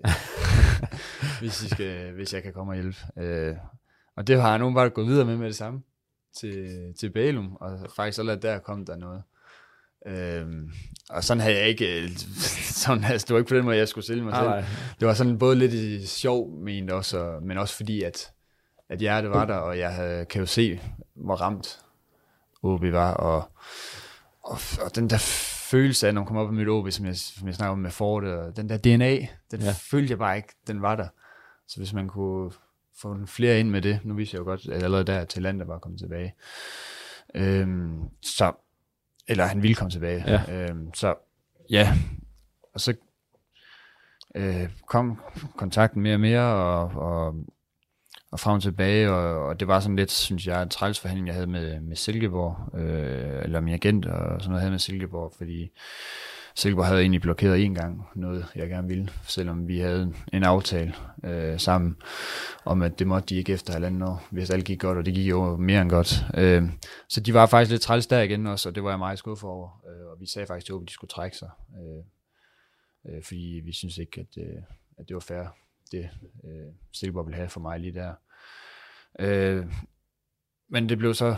hvis, I skal, hvis jeg kan komme og hjælpe. Øh, og det har nu bare gået videre med med det samme til, til Bælum, og faktisk så der kom der noget. Øhm, og sådan havde jeg ikke, øh, sådan, altså, det var ikke på den måde, jeg skulle sælge mig selv. Nej. Det var sådan både lidt i sjov ment også, men også fordi, at, at hjertet var der, og jeg havde, kan jo se, hvor ramt OB var, og og, og den der følelse af, når man kommer op i mit OB, som jeg, som jeg snakker om med Ford, og den der DNA, den ja. følte jeg bare ikke, den var der. så hvis man kunne få flere ind med det, nu viser jeg jo godt, at allerede der at Talander var kommet tilbage, øhm, så, eller han ville komme tilbage, Ja. øhm, så ja, og så øh, kom kontakten mere og mere, og, og, og frem og tilbage, og, og det var sådan lidt, synes jeg, en træls forhandling, jeg havde med, med Silkeborg, øh, eller min agent, og sådan noget, jeg havde med Silkeborg, fordi Silkeborg havde egentlig blokeret en gang noget, jeg gerne ville, selvom vi havde en aftale øh, sammen, om at det måtte de ikke efter halvanden år, hvis alt gik godt, og det gik jo mere end godt. Øh, så de var faktisk lidt træls der igen også, og det var jeg meget skuffet over, øh, og vi sagde faktisk til at de skulle trække sig, øh, øh, fordi vi synes ikke, at, øh, at det var fair, det øh, Silkeborg ville have for mig lige der. Øh, men det blev så,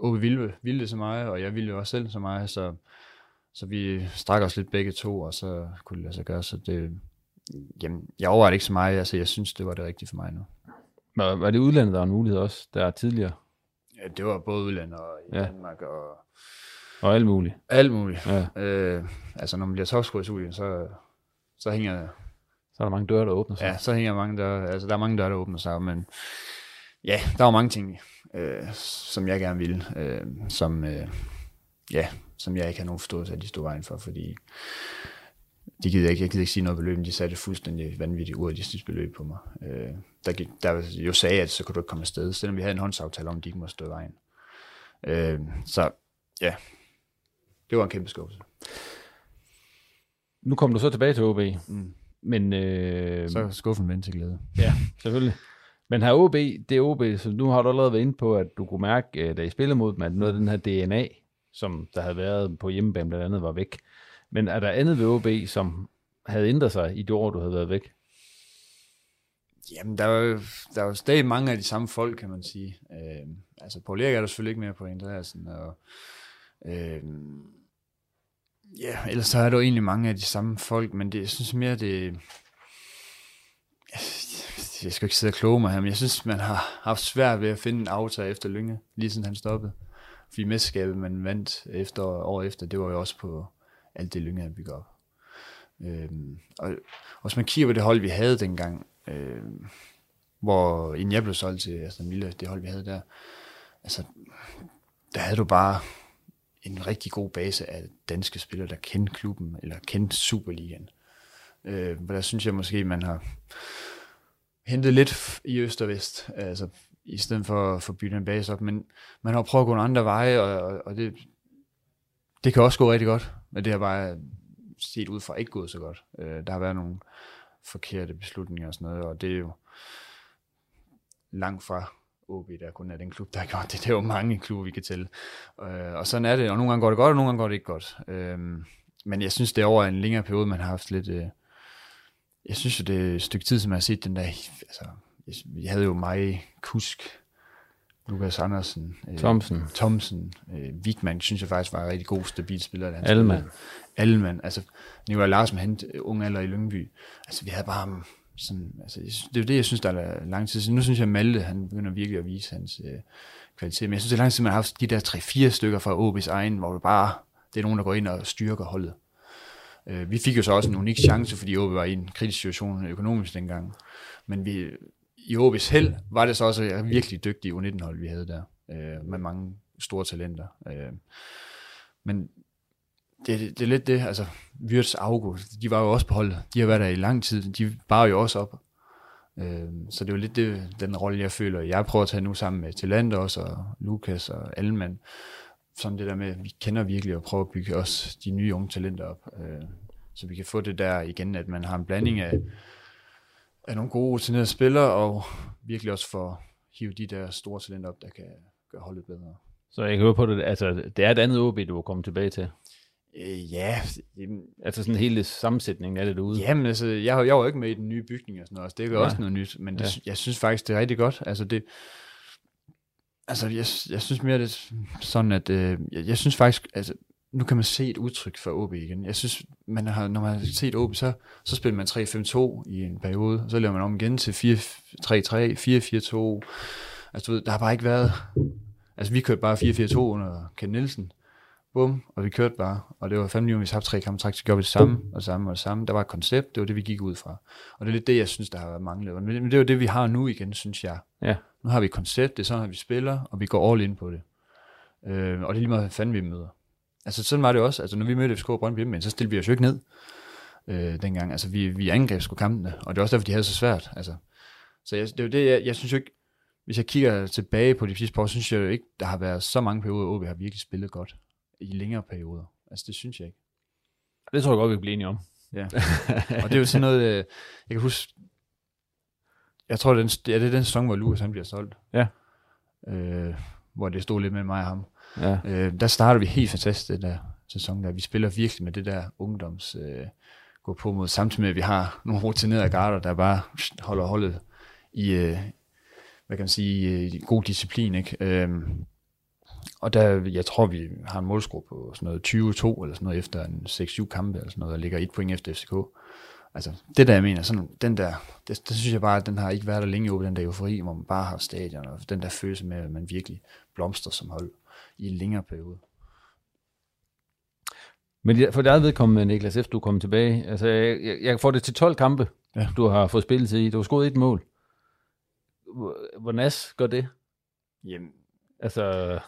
Åbe ville, ville det så meget, og jeg ville jo også selv så meget, så, så vi strak os lidt begge to, og så kunne det lade sig gøre, så det, jamen, jeg overvejer det ikke så meget, altså jeg synes, det var det rigtige for mig nu. Var, var det udlandet, der var en mulighed også, der tidligere? Ja, det var både udlandet og i Ja. Danmark og Og alt muligt. alt muligt. Ja. Øh, altså når man bliver topscorer i så, så hænger Så er der mange døre, der åbner sig. Ja, så hænger mange døre, altså der er mange døre, der åbner sig, men ja, der var mange ting, øh, som jeg gerne ville, øh, som, øh, ja, som jeg ikke har nogen forståelse af, de stod vejen for, fordi de gider ikke, jeg gider ikke sige noget beløb, men de satte fuldstændig vanvittigt urealistisk beløb på mig. Øh, der, gik- der jo sagde, at så kunne du ikke komme afsted, selvom vi havde en håndsaftale om, at de ikke måtte stå i vejen. Øh, så ja, det var en kæmpe skuffelse. Nu kom du så tilbage til OB, Mm. men... Øh, Så er skuffen vendt til glæde. Ja, selvfølgelig. Men her OB, det er OB, så nu har du allerede været inde på, at du kunne mærke, øh, da I spillede mod dem, at noget af den her DNA, som der havde været på hjemmebane blandt andet, var væk. Men er der andet ved OB, som havde ændret sig i det år, du havde været væk? Jamen, der er, jo, der er jo stadig mange af de samme folk, kan man sige. Øh, altså, Paul Erik er der selvfølgelig ikke mere på Andreasen, og øh, ja, ellers så er der jo egentlig mange af de samme folk, men det, jeg synes mere, det... Jeg skal ikke sidde og kloge mig her, men jeg synes, man har haft svært ved at finde en aftager efter Lynge, lige siden han stoppede. Fordi mesterskabet, man vandt efter, år efter, det var jo også på alt det Lynge, han bygget op. Øhm, og, og hvis man kigger på det hold, vi havde dengang, øh, hvor inden jeg blev solgt til Aston Villa, det hold, vi havde der, altså, der havde du bare en rigtig god base af danske spillere, der kendte klubben, eller kendte Superligaen. Øh, men der synes jeg måske, man har hentet lidt i øst og vest, altså i stedet for at få bygget en base op, men man har prøvet at gå nogle andre veje, og, og, og det, det kan også gå rigtig godt, men det har bare set ud fra ikke gået så godt. Øh, der har været nogle forkerte beslutninger og sådan noget, og det er jo langt fra OB, der kun er den klub, der har gjort det. Det er jo mange klubber, vi kan tælle. Øh, og sådan er det, og nogle gange går det godt, og nogle gange går det ikke godt. Øh, men jeg synes, det er over en længere periode, man har haft lidt... Øh, jeg synes jo, det er et stykke tid, som jeg har set den der... Altså, jeg, havde jo mig, Kusk, Lukas Andersen, øh, Thomsen. Thomsen, øh, Wigman, synes jeg faktisk var en rigtig god, stabil spiller. han Allemand. spillede. Allemand, altså Nicolai Larsen øh, unge alder i Lyngby. Altså vi havde bare sådan, altså det er jo det, jeg synes, der er lang tid siden. Nu synes jeg, at Malte, han begynder virkelig at vise hans øh, kvalitet. Men jeg synes, det er lang tid man har haft de der 3-4 stykker fra OB's egen, hvor det bare, det er nogen, der går ind og styrker holdet. Øh, vi fik jo så også en unik chance, fordi OB var i en kritisk situation økonomisk dengang. Men vi, i OB's held var det så også et virkelig dygtige U19-hold, vi havde der, øh, med mange store talenter. Øh, men det, det, det er lidt det, altså Wirtz Augo, de var jo også på holdet. De har været der i lang tid, de bar jo også op. Øh, så det er jo lidt det, den rolle, jeg føler, jeg prøver at tage nu sammen med Talander også, og Lukas og Alman. Sådan det der med, at vi kender virkelig og prøver at bygge også de nye unge talenter op. Øh, så vi kan få det der igen, at man har en blanding af, af nogle gode rutinerede spillere, og virkelig også for hive de der store talenter op, der kan gøre holdet bedre. Så jeg kan høre på det, altså det er et andet OB, du er kommet tilbage til. Øh, ja, jamen, Altså sådan hele sammensætningen af det derude. Jamen, altså, jeg, jeg var jo ikke med i den nye bygning og sådan noget, altså, det er jo Nej. også noget nyt, men det, Ja. ja. jeg synes faktisk, det er rigtig godt. Altså, det, altså jeg, jeg synes mere, det er sådan, at øh, jeg, jeg synes faktisk, altså, nu kan man se et udtryk for OB igen. Jeg synes, man har, når man har set OB, så, så spiller man 3-5-2 i en periode, og så laver man om igen til 4-3-3, 4-4-2. Altså, du ved, der har bare ikke været... Altså, vi kørte bare 4-4-2 under Ken Nielsen, bum, og vi kørte bare. Og det var fandme lige, vi har tre kampe træk, så gjorde vi det samme, og det samme, og det samme. Der var et koncept, det var det, vi gik ud fra. Og det er lidt det, jeg synes, der har været manglet. Men det er jo det, vi har nu igen, synes jeg. Ja. Nu har vi et koncept, det er sådan, at vi spiller, og vi går all in på det. Øh, og det er lige meget, hvad fanden vi møder. Altså sådan var det også. Altså når vi mødte FCK Brøndby, men så stillede vi os jo ikke ned øh, dengang. Altså vi, vi angreb sgu kampene, og det er også derfor, de havde så svært. Altså, så jeg, det er jo det, jeg, jeg synes jo ikke, hvis jeg kigger tilbage på de sidste par år, synes jeg jo ikke, der har været så mange perioder, hvor vi har virkelig spillet godt i længere perioder. Altså det synes jeg ikke. Det tror jeg godt, vi kan blive enige om. Ja. og det er jo sådan noget, øh, jeg kan huske, jeg tror, det er, den, ja, det er den sæson, hvor Lukas han bliver solgt. Ja. Øh, hvor det stod lidt med mig og ham. Ja. Øh, der starter vi helt fantastisk den der sæson der. Vi spiller virkelig med det der ungdoms øh, gå på mod, samtidig med at vi har nogle rutinerede garder, der bare holder holdet i, øh, hvad kan man sige, i god disciplin, ikke? Øh, og der, jeg tror, vi har en målscore på sådan noget 20-2 eller sådan noget efter en 6-7 kampe eller sådan noget, og ligger et point efter FCK. Altså, det der, jeg mener, sådan, den der, det, det synes jeg bare, at den har ikke været der længe over, den der eufori, hvor man bare har stadion, og den der følelse med, at man virkelig blomster som hold i en længere periode. Men for dig vedkommende, Niklas, efter du kom tilbage, altså jeg, jeg, får det til 12 kampe, Ja. du har fået spillet til i. Du har scoret et mål. Hvor nas gør det? Jamen, Altså,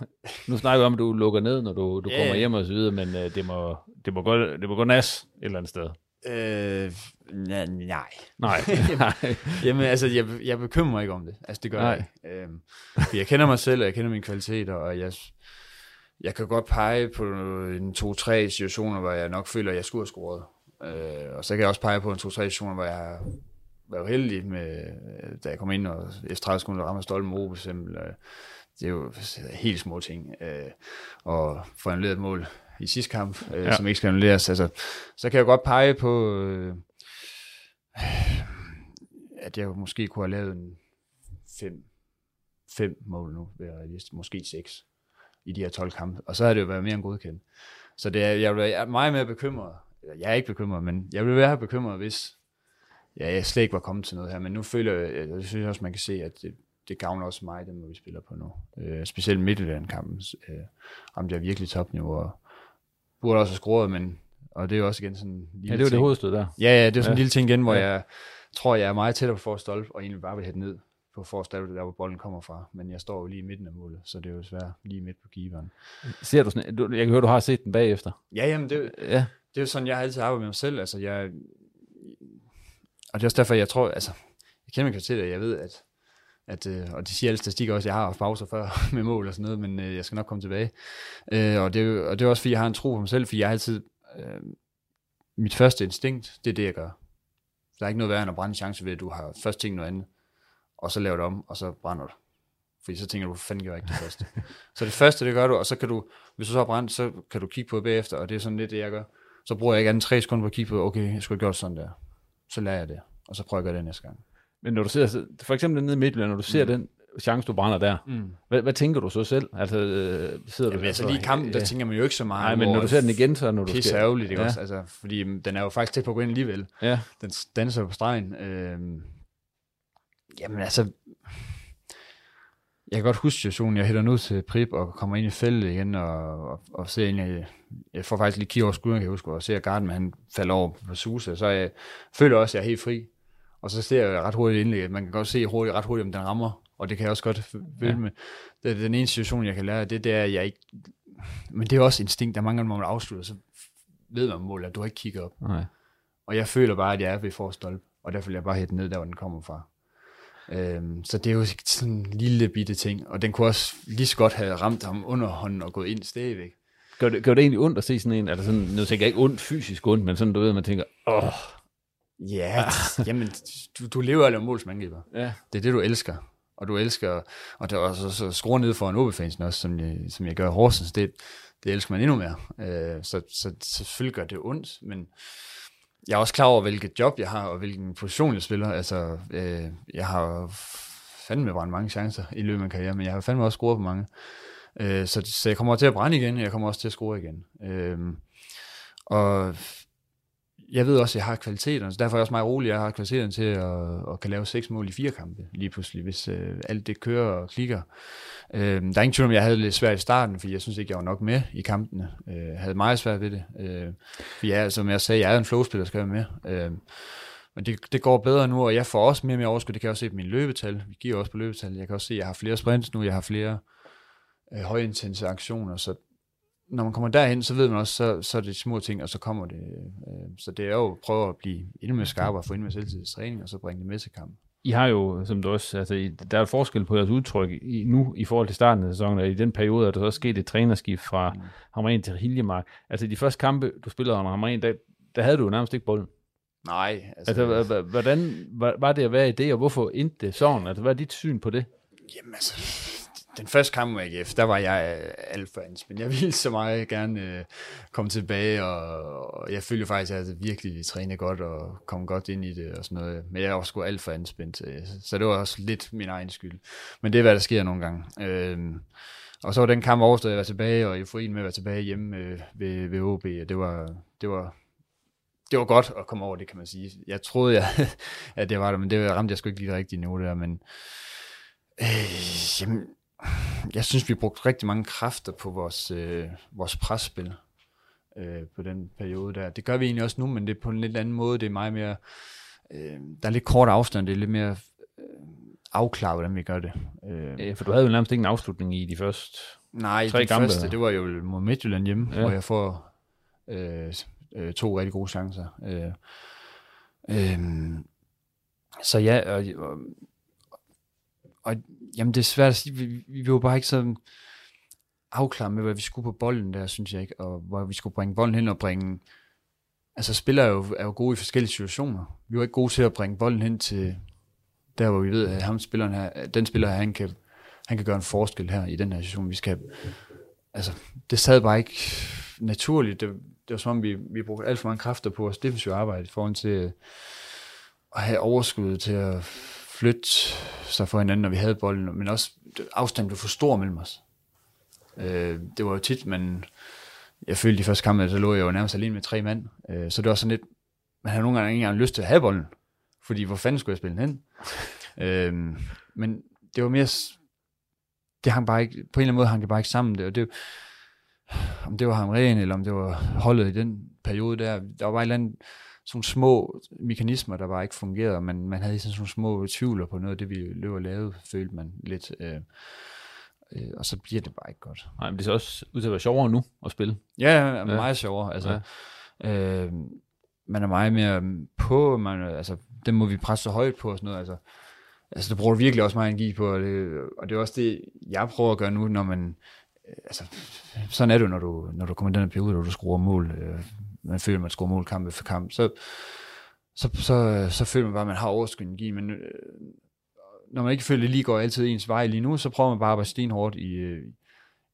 nu snakker vi om, at du lukker ned, når du, du Ja, kommer hjem og så videre, men uh, det, må, det, må gå, det må gå nas et eller andet sted. øh, nej. Nej. Nej. Jamen, altså, jeg, jeg bekymrer mig ikke om det. Altså, det gør Nej. jeg ikke. Øhm, jeg kender mig selv, og jeg kender mine kvaliteter, og jeg, jeg kan godt pege på en to-tre situationer, hvor jeg nok føler, at jeg skulle have scoret. Øh, og så kan jeg også pege på en to-tre situationer, hvor jeg har været heldig med, øh, da jeg kom ind, og efter 30 sekunder rammer stolpen med for eksempel. Øh, det er jo helt små ting. Øh, og få annulleret et mål i sidste kamp, øh, Ja. som ikke skal annulleres. Altså, så kan jeg godt pege på, øh, at jeg måske kunne have lavet en fem, fem mål nu, måske seks i de her 12 kampe, og så har det jo været mere end godkendt. Så det er, jeg vil være meget mere bekymret, eller jeg er ikke bekymret, men jeg vil være bekymret, hvis ja, jeg slet ikke var kommet til noget her, men nu føler jeg, jeg synes også, man kan se, at det, det gavner også mig, den måde vi spiller på nu. Øh, specielt Midtjylland-kampen øh, ramte jeg virkelig topniveau, og burde også have scoret, men og det er jo også igen sådan en lille Ja, det var det ting. hovedstød der. Ja, ja, det er sådan Ja. en lille ting igen, hvor Ja. jeg tror, jeg er meget tættere på forrest stolpe, og egentlig bare vil have den ned på forrest der hvor bolden kommer fra. Men jeg står jo lige i midten af målet, så det er jo svært lige midt på keeperen. Ser du sådan, du, jeg kan høre, du har set den bagefter. Ja, jamen det, Ja. det er jo sådan, jeg har altid arbejdet med mig selv. Altså, jeg, og det er også derfor, jeg tror, altså, jeg kender mig til det, jeg ved, at, at øh, og det siger alle statistikker også, jeg har haft pauser før med mål og sådan noget, men øh, jeg skal nok komme tilbage. Øh, og, det er og det er også, fordi jeg har en tro på mig selv, fordi jeg altid, øh, mit første instinkt, det er det, jeg gør. Der er ikke noget værre end at brænde en chance ved, at du har først tænkt noget andet, og så laver det om, og så brænder du. Fordi så tænker du, hvor fanden gør jeg ikke det første. så det første, det gør du, og så kan du, hvis du så har brændt, så kan du kigge på det bagefter, og det er sådan lidt det, jeg gør. Så bruger jeg ikke andet tre sekunder på at kigge på, okay, jeg skulle have gjort sådan der. Så lærer jeg det, og så prøver jeg at gøre det næste gang. Men når du ser, for eksempel nede i Midtjylland, når du ser mm. den chance, du brænder der, Mm. hvad, hvad tænker du så selv? Altså, øh, sidder Jamen, du altså lige i kampen, der tænker man jo ikke så meget Nej, men når du ser den igen, så når du skal... ærgerligt, ikke Ja. også? Altså, fordi mm, den er jo faktisk tæt på at gå ind alligevel. Ja. Den danser på stregen. Øhm, jamen altså, jeg kan godt huske situationen, jeg hætter den ud til Prip og kommer ind i feltet igen og, og, og ser egentlig, jeg får faktisk lige kigge over skulderen, kan jeg huske, og ser Garden, han falder over på Susa, så jeg føler også, at jeg er helt fri. Og så ser jeg ret hurtigt indlæg, man kan godt se hurtigt, ret hurtigt, om den rammer, og det kan jeg også godt følge Ja. med. Det den ene situation, jeg kan lære, det, det er, at jeg ikke, men det er også instinkt, der er mange gange, hvor man afslutter, så ved man målet, at du har ikke kigger op. Nej. Og jeg føler bare, at jeg er ved forstolpe, og derfor vil jeg bare hætte ned, der hvor den kommer fra. Øhm, så det er jo sådan en lille bitte ting, og den kunne også lige så godt have ramt ham under hånden og gået ind stadigvæk. Gør det, gør det egentlig ondt at se sådan en, altså sådan, nu tænker jeg ikke ondt, fysisk ondt, men sådan, du ved, man tænker, åh, Ja, jamen, du, du lever af at lave mål som angriber. ja. Det er det, du elsker. Og du elsker, og det er også så skrue ned for en OB-fansen også, som jeg, som jeg gør i Horsens, det, det elsker man endnu mere. Øh, så, så, så selvfølgelig gør det ondt, men jeg er også klar over, hvilket job jeg har, og hvilken position jeg spiller. Altså, øh, jeg har fandme brændt mange chancer i løbet af min karriere, men jeg har fandme også scoret på mange. Øh, så, så jeg kommer til at brænde igen, og jeg kommer også til at score igen. Øh, og jeg ved også, at jeg har kvaliteterne, så derfor er jeg også meget rolig, at jeg har kvaliteterne til at, at kan lave seks mål i fire kampe lige pludselig, hvis øh, alt det kører og klikker. Øh, der er ingen tvivl om, jeg havde lidt svært i starten, fordi jeg synes ikke, jeg var nok med i kampene. Øh, havde meget svært ved det. Øh, for jeg, som jeg sagde, jeg er en flowspiller, der skal være med. Øh, men det, det går bedre nu, og jeg får også mere og mere overskud. Det kan jeg også se på mine løbetal. Vi giver også på løbetal. Jeg kan også se, at jeg har flere sprints nu, jeg har flere øh, højintense aktioner, så når man kommer derhen, så ved man også, så, så er det små ting, og så kommer det. Øh, så det er jo at prøve at blive endnu mere skarp og få endnu mere selvtidstræning, og så bringe det med til kampen. I har jo, som du også, altså, der er et forskel på jeres udtryk i, nu i forhold til starten af sæsonen, og i den periode er der så sket et trænerskift fra mm. Hamren til Hiljemark. Altså de første kampe, du spillede under Hamren, der, der havde du jo nærmest ikke bolden. Nej. Altså, altså hvordan var det at være i det, og hvorfor endte det sådan? Altså, hvad er dit syn på det? Jamen altså, den første kamp med AGF, der var jeg øh, alt for men jeg ville så meget gerne øh, komme tilbage, og, og jeg følte faktisk, at jeg virkelig trænede godt og kom godt ind i det og sådan noget. Men jeg var sgu alt for anspændt, øh, så det var også lidt min egen skyld. Men det er, hvad der sker nogle gange. Øh, og så var den kamp overstået, jeg var tilbage, og euforien med at være tilbage hjemme øh, ved, ved OB, og det var, det var, det var godt at komme over det, kan man sige. Jeg troede, jeg, at det var det, men det ramte jeg sgu ikke lige rigtigt nu der, men øh, jamen, jeg synes, vi brugte rigtig mange kræfter på vores, øh, vores presspil øh, på den periode der. Det gør vi egentlig også nu, men det er på en lidt anden måde. Det er meget mere, øh, der er lidt kort afstand, det er lidt mere øh, afklaret, hvordan vi gør det. Øh, ja, for du havde jo nærmest ikke en afslutning i de første Nej, tre de første, det var jo mod Midtjylland hjemme, ja. hvor jeg får øh, øh, to rigtig gode chancer. Øh, øh, så ja, og, og, og jamen det er svært at sige, vi, vi var bare ikke så afklaret med, hvad vi skulle på bolden der, synes jeg ikke, og hvor vi skulle bringe bolden hen og bringe, altså spillere er jo, er jo gode i forskellige situationer. Vi var ikke gode til at bringe bolden hen til der, hvor vi ved, at ham spilleren her, den spiller her, han kan, han kan gøre en forskel her i den her situation. Vi skal, altså, det sad bare ikke naturligt. Det, det var som om, vi, vi brugte alt for mange kræfter på vores defensive arbejde i forhold til at have overskud til at flytte sig for hinanden, når vi havde bolden, men også afstanden blev for stor mellem os. Øh, det var jo tit, men jeg følte de første kampe, så lå jeg jo nærmest alene med tre mand. Øh, så det var sådan lidt, man havde nogle gange ikke engang lyst til at have bolden, fordi hvor fanden skulle jeg spille den hen? øh, men det var mere, det hang bare ikke, på en eller anden måde hang det bare ikke sammen. Det, og det, om det var Hamren, eller om det var holdet i den periode der, der var bare et eller andet, sådan små mekanismer, der bare ikke fungerede, men man havde sådan nogle små tvivler på noget af det, vi løb og lavede, følte man lidt. Øh, øh, og så bliver det bare ikke godt. Nej, men det ser også ud til at være sjovere nu at spille. Ja, ja meget ja. sjovere. Altså, ja. øh, man er meget mere på, man, altså, den må vi presse så højt på og sådan noget. Altså, altså det bruger virkelig også meget energi på, og det, og det er også det, jeg prøver at gøre nu, når man, øh, altså, sådan er det når du, når du kommer i den her periode, hvor du skruer mål, øh, man føler, man scorer mål kamp for kamp, så, så, så, så føler man bare, at man har overskud energi, men øh, når man ikke føler, at det lige går altid ens vej lige nu, så prøver man bare at arbejde stenhårdt i, øh,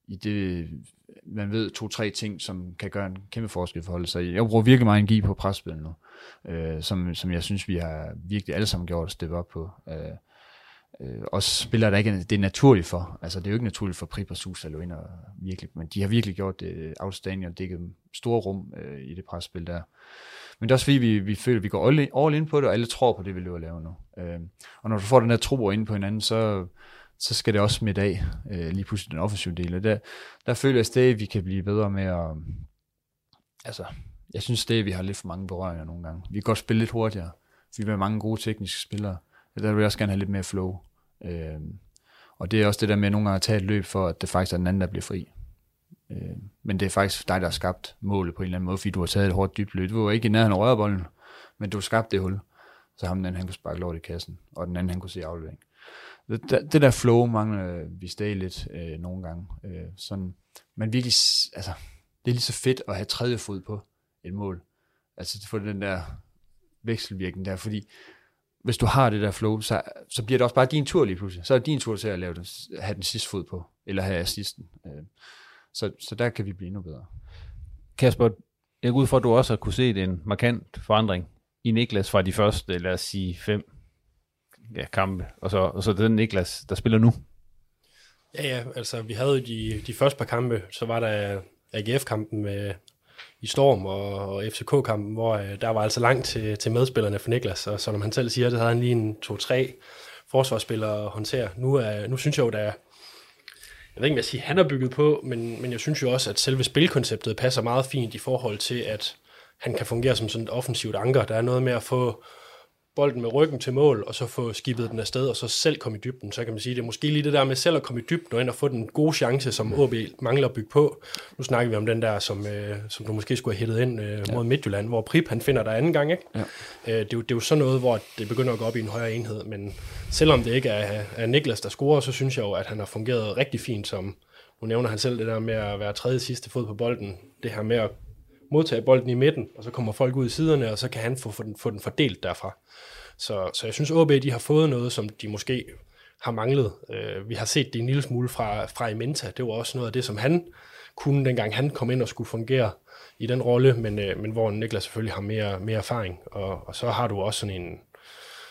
i det, man ved, to-tre ting, som kan gøre en kæmpe forskel for holdet. Så jeg bruger virkelig meget energi på presspil nu, øh, som, som jeg synes, vi har virkelig alle sammen gjort at steppe op på. Øh, øh, også spillere, der ikke er, det er naturligt for. Altså, det er jo ikke naturligt for Prip og Sus ind og virkelig, men de har virkelig gjort det outstanding og dækket store rum øh, i det presspil der. Men det er også fordi, vi, vi føler, at vi går all in, all in på det, og alle tror på det, vi løber at lave nu. Øh, og når du får den der tro ind på hinanden, så, så skal det også med af, øh, lige pludselig den offensive del. Og der, der føler jeg stadig, at vi kan blive bedre med at... Altså, jeg synes stadig, at vi har lidt for mange berøringer nogle gange. Vi kan godt spille lidt hurtigere. Vi har mange gode tekniske spillere. Der vil jeg også gerne have lidt mere flow. Øh, og det er også det der med nogle gange at tage et løb for, at det faktisk er den anden, der bliver fri. Øh, men det er faktisk dig, der har skabt målet på en eller anden måde, fordi du har taget et hårdt dybt løb. Du var ikke i nærheden af rørbolden, men du har skabt det hul. Så ham den anden, han kunne sparke lort i kassen, og den anden, han kunne se aflevering. Det, det der flow mangler vi stadig lidt øh, nogle gange. Øh, sådan, men virkelig, altså, det er lige så fedt at have tredje fod på et mål. Altså få den der vekselvirkning der, fordi hvis du har det der flow, så, så bliver det også bare din tur lige pludselig. Så er det din tur til at lave den, have den sidste fod på, eller have assisten. Øh, så, så der kan vi blive endnu bedre. Kasper, jeg går ud for, at du også har kunne se en markant forandring i Niklas fra de første, lad os sige, fem ja, kampe, og så, og så den Niklas, der spiller nu. Ja, ja, altså vi havde de, de første par kampe, så var der AGF-kampen med, i Storm og, og FCK-kampen, hvor øh, der var altså langt til, til medspillerne for Niklas, og som han selv siger, det havde han lige en 2-3 forsvarsspillere at håndtere. Nu, er, nu synes jeg jo, der er, jeg ved ikke, hvad jeg siger, han er bygget på, men, men jeg synes jo også, at selve spilkonceptet passer meget fint i forhold til, at han kan fungere som sådan et offensivt anker. Der er noget med at få bolden med ryggen til mål, og så få skibet den afsted, og så selv komme i dybden. Så kan man sige, det er måske lige det der med selv at komme i dybden, og ind og få den gode chance, som OB mangler at bygge på. Nu snakker vi om den der, som, øh, som du måske skulle have hættet ind øh, mod ja. Midtjylland, hvor Prip han finder der anden gang. Ikke? Ja. Øh, det, er jo, det er jo sådan noget, hvor det begynder at gå op i en højere enhed, men selvom det ikke er, er Niklas, der scorer, så synes jeg jo, at han har fungeret rigtig fint som, nu nævner han selv det der med at være tredje sidste fod på bolden, det her med at modtage bolden i midten, og så kommer folk ud i siderne, og så kan han få, få, den, få den fordelt derfra. Så, så jeg synes, OB de har fået noget, som de måske har manglet. Øh, vi har set det en lille smule fra, fra Imenta. Det var også noget af det, som han kunne, dengang han kom ind og skulle fungere i den rolle, men, øh, men hvor Niklas selvfølgelig har mere, mere erfaring. Og, og så har du også sådan en,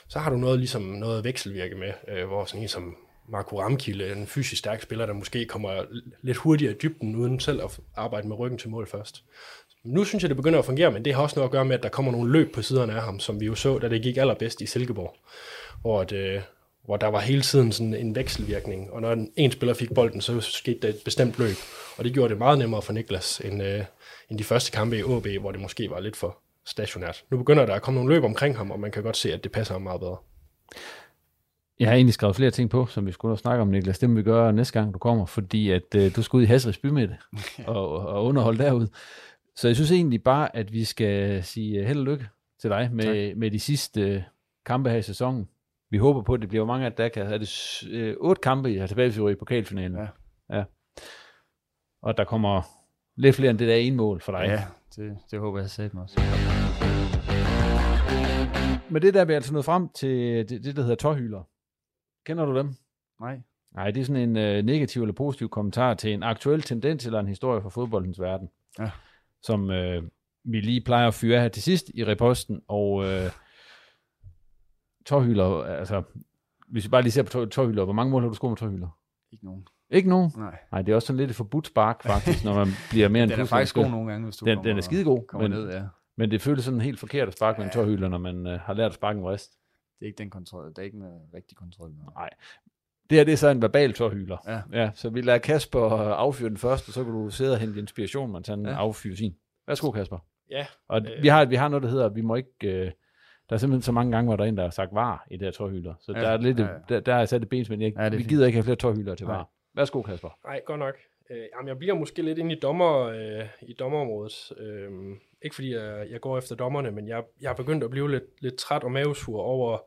så har du noget ligesom noget vekselvirke med, øh, hvor sådan en som Marco Ramkilde, en fysisk stærk spiller, der måske kommer lidt hurtigere i dybden, uden selv at arbejde med ryggen til mål først. Nu synes jeg, det begynder at fungere, men det har også noget at gøre med, at der kommer nogle løb på siderne af ham, som vi jo så, da det gik allerbedst i Silkeborg, hvor, det, hvor der var hele tiden sådan en vekselvirkning, og når en spiller fik bolden, så skete der et bestemt løb, og det gjorde det meget nemmere for Niklas, end, øh, end de første kampe i OB, hvor det måske var lidt for stationært. Nu begynder der at komme nogle løb omkring ham, og man kan godt se, at det passer ham meget bedre. Jeg har egentlig skrevet flere ting på, som vi skulle snakke om, Niklas. Det må vi gøre næste gang, du kommer, fordi at øh, du skal ud i Hasrids bymidte og, og underholde derude. Så jeg synes egentlig bare, at vi skal sige øh, held og lykke til dig med, med de sidste øh, kampe her i sæsonen. Vi håber på, at det bliver mange af der kan. Er det øh, otte kampe, I har tilbage i pokalfinalen? Ja. ja. Og der kommer lidt flere end det der ene mål for dig. Ja, det, det håber jeg mig også. Men det der er vi altså nået frem til det, det der hedder tårhyler. Kender du dem? Nej. Nej, det er sådan en øh, negativ eller positiv kommentar til en aktuel tendens eller en historie fra fodboldens verden. Ja som øh, vi lige plejer at fyre her til sidst i reposten, og øh, tårhylder, altså, hvis vi bare lige ser på tårhylder, hvor mange mål har du scoret med tårhylder? Ikke nogen. Ikke nogen? Nej. Nej, det er også sådan lidt et forbudt spark, faktisk, når man bliver mere end Den er faktisk god nogle gange, hvis du den, den er skide god, men, ned, ja. men det føles sådan helt forkert at sparke med en tårhylder, når man øh, har lært at sparke en rest. Det er ikke den kontrol, det er ikke en rigtig kontrol. Nej, det her det er så en verbal tårhyler. Ja. ja. Så vi lader Kasper affyre den først, og så kan du sidde og hente inspiration, mens han ja. affyrer sin. Værsgo, Kasper. Ja. Og øh, vi, har, vi har noget, der hedder, vi må ikke... Øh, der er simpelthen så mange gange, hvor der er en, der har sagt var i det her tårhylder. Så ja, der er lidt, ja, ja. Der, der er sat et ben, men jeg, ja, vi fint. gider ikke have flere tårhylder til var. Værsgo, Kasper. Nej, godt nok. Øh, jamen, jeg bliver måske lidt inde i, dommer, øh, i dommerområdet. Øh, ikke fordi jeg, jeg går efter dommerne, men jeg, jeg har begyndt at blive lidt, lidt træt og mavesur over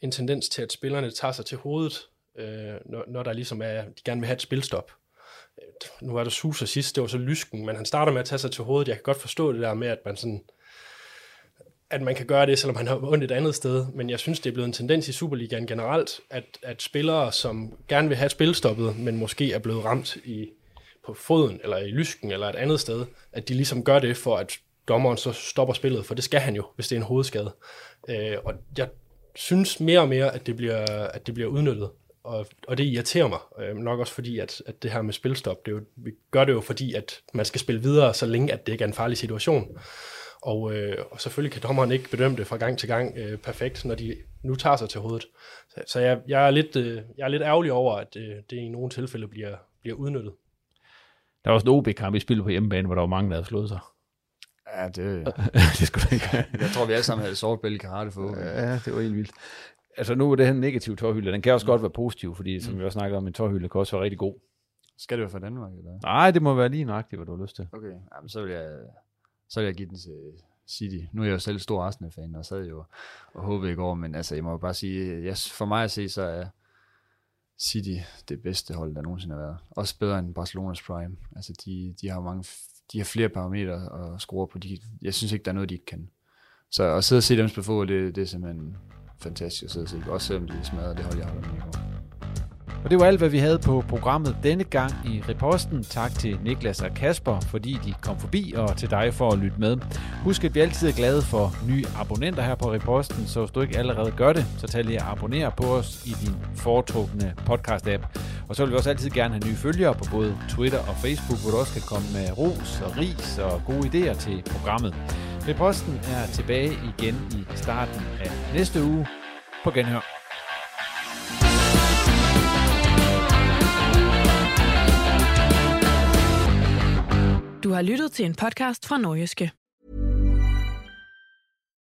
en tendens til, at spillerne tager sig til hovedet, øh, når, når der ligesom er, de gerne vil have et spilstop nu var det Susa sidst, det var så lysken, men han starter med at tage sig til hovedet. Jeg kan godt forstå det der med, at man sådan, at man kan gøre det, selvom han har ondt et andet sted. Men jeg synes, det er blevet en tendens i Superligaen generelt, at, at spillere, som gerne vil have spilstoppet, men måske er blevet ramt i, på foden, eller i lysken, eller et andet sted, at de ligesom gør det, for at dommeren så stopper spillet, for det skal han jo, hvis det er en hovedskade. Øh, og jeg synes mere og mere, at det bliver, at det bliver udnyttet og, og det irriterer mig øh, nok også fordi, at, at det her med spilstop, det jo, vi gør det jo fordi, at man skal spille videre, så længe at det ikke er en farlig situation. Og, øh, og selvfølgelig kan dommeren ikke bedømme det fra gang til gang øh, perfekt, når de nu tager sig til hovedet. Så, så jeg, jeg, er lidt, øh, jeg er lidt ærgerlig over, at øh, det i nogle tilfælde bliver, bliver udnyttet. Der var også en OB-kamp i spil på hjemmebane, hvor der var mange, der havde slået sig. Ja, det, det skulle ikke. jeg tror, vi alle sammen havde sort bælte karate for. Ja, det var helt vildt altså nu er det her negativ tårhylde, den kan også mm. godt være positiv, fordi som mm. vi også snakker om, en tårhylde kan også være rigtig god. Skal det være fra Danmark, eller? Nej, det må være lige nøjagtigt, hvad du har lyst til. Okay, Jamen, så vil jeg, så vil jeg give den til City. Nu er jeg jo selv stor Arsenal-fan, og sad jo og håbede i går, men altså, jeg må jo bare sige, jeg, for mig at se, så er City det bedste hold, der nogensinde har været. Også bedre end Barcelonas Prime. Altså, de, de har mange, de har flere parametre at score på. De, jeg synes ikke, der er noget, de ikke kan. Så at sidde og se dem spille fodbold, det, det er simpelthen fantastisk at sidde og se. Også selvom de smadrede det hold, jeg har med. Og det var alt, hvad vi havde på programmet denne gang i Reposten. Tak til Niklas og Kasper, fordi de kom forbi, og til dig for at lytte med. Husk, at vi altid er glade for nye abonnenter her på Reposten, så hvis du ikke allerede gør det, så tag lige at abonnere på os i din foretrukne podcast-app. Og så vil vi også altid gerne have nye følgere på både Twitter og Facebook, hvor du også kan komme med ros og ris og gode idéer til programmet. Reposten er tilbage igen i starten af næste uge. På genhør. Du har lyttet til en podcast fra Norgeske.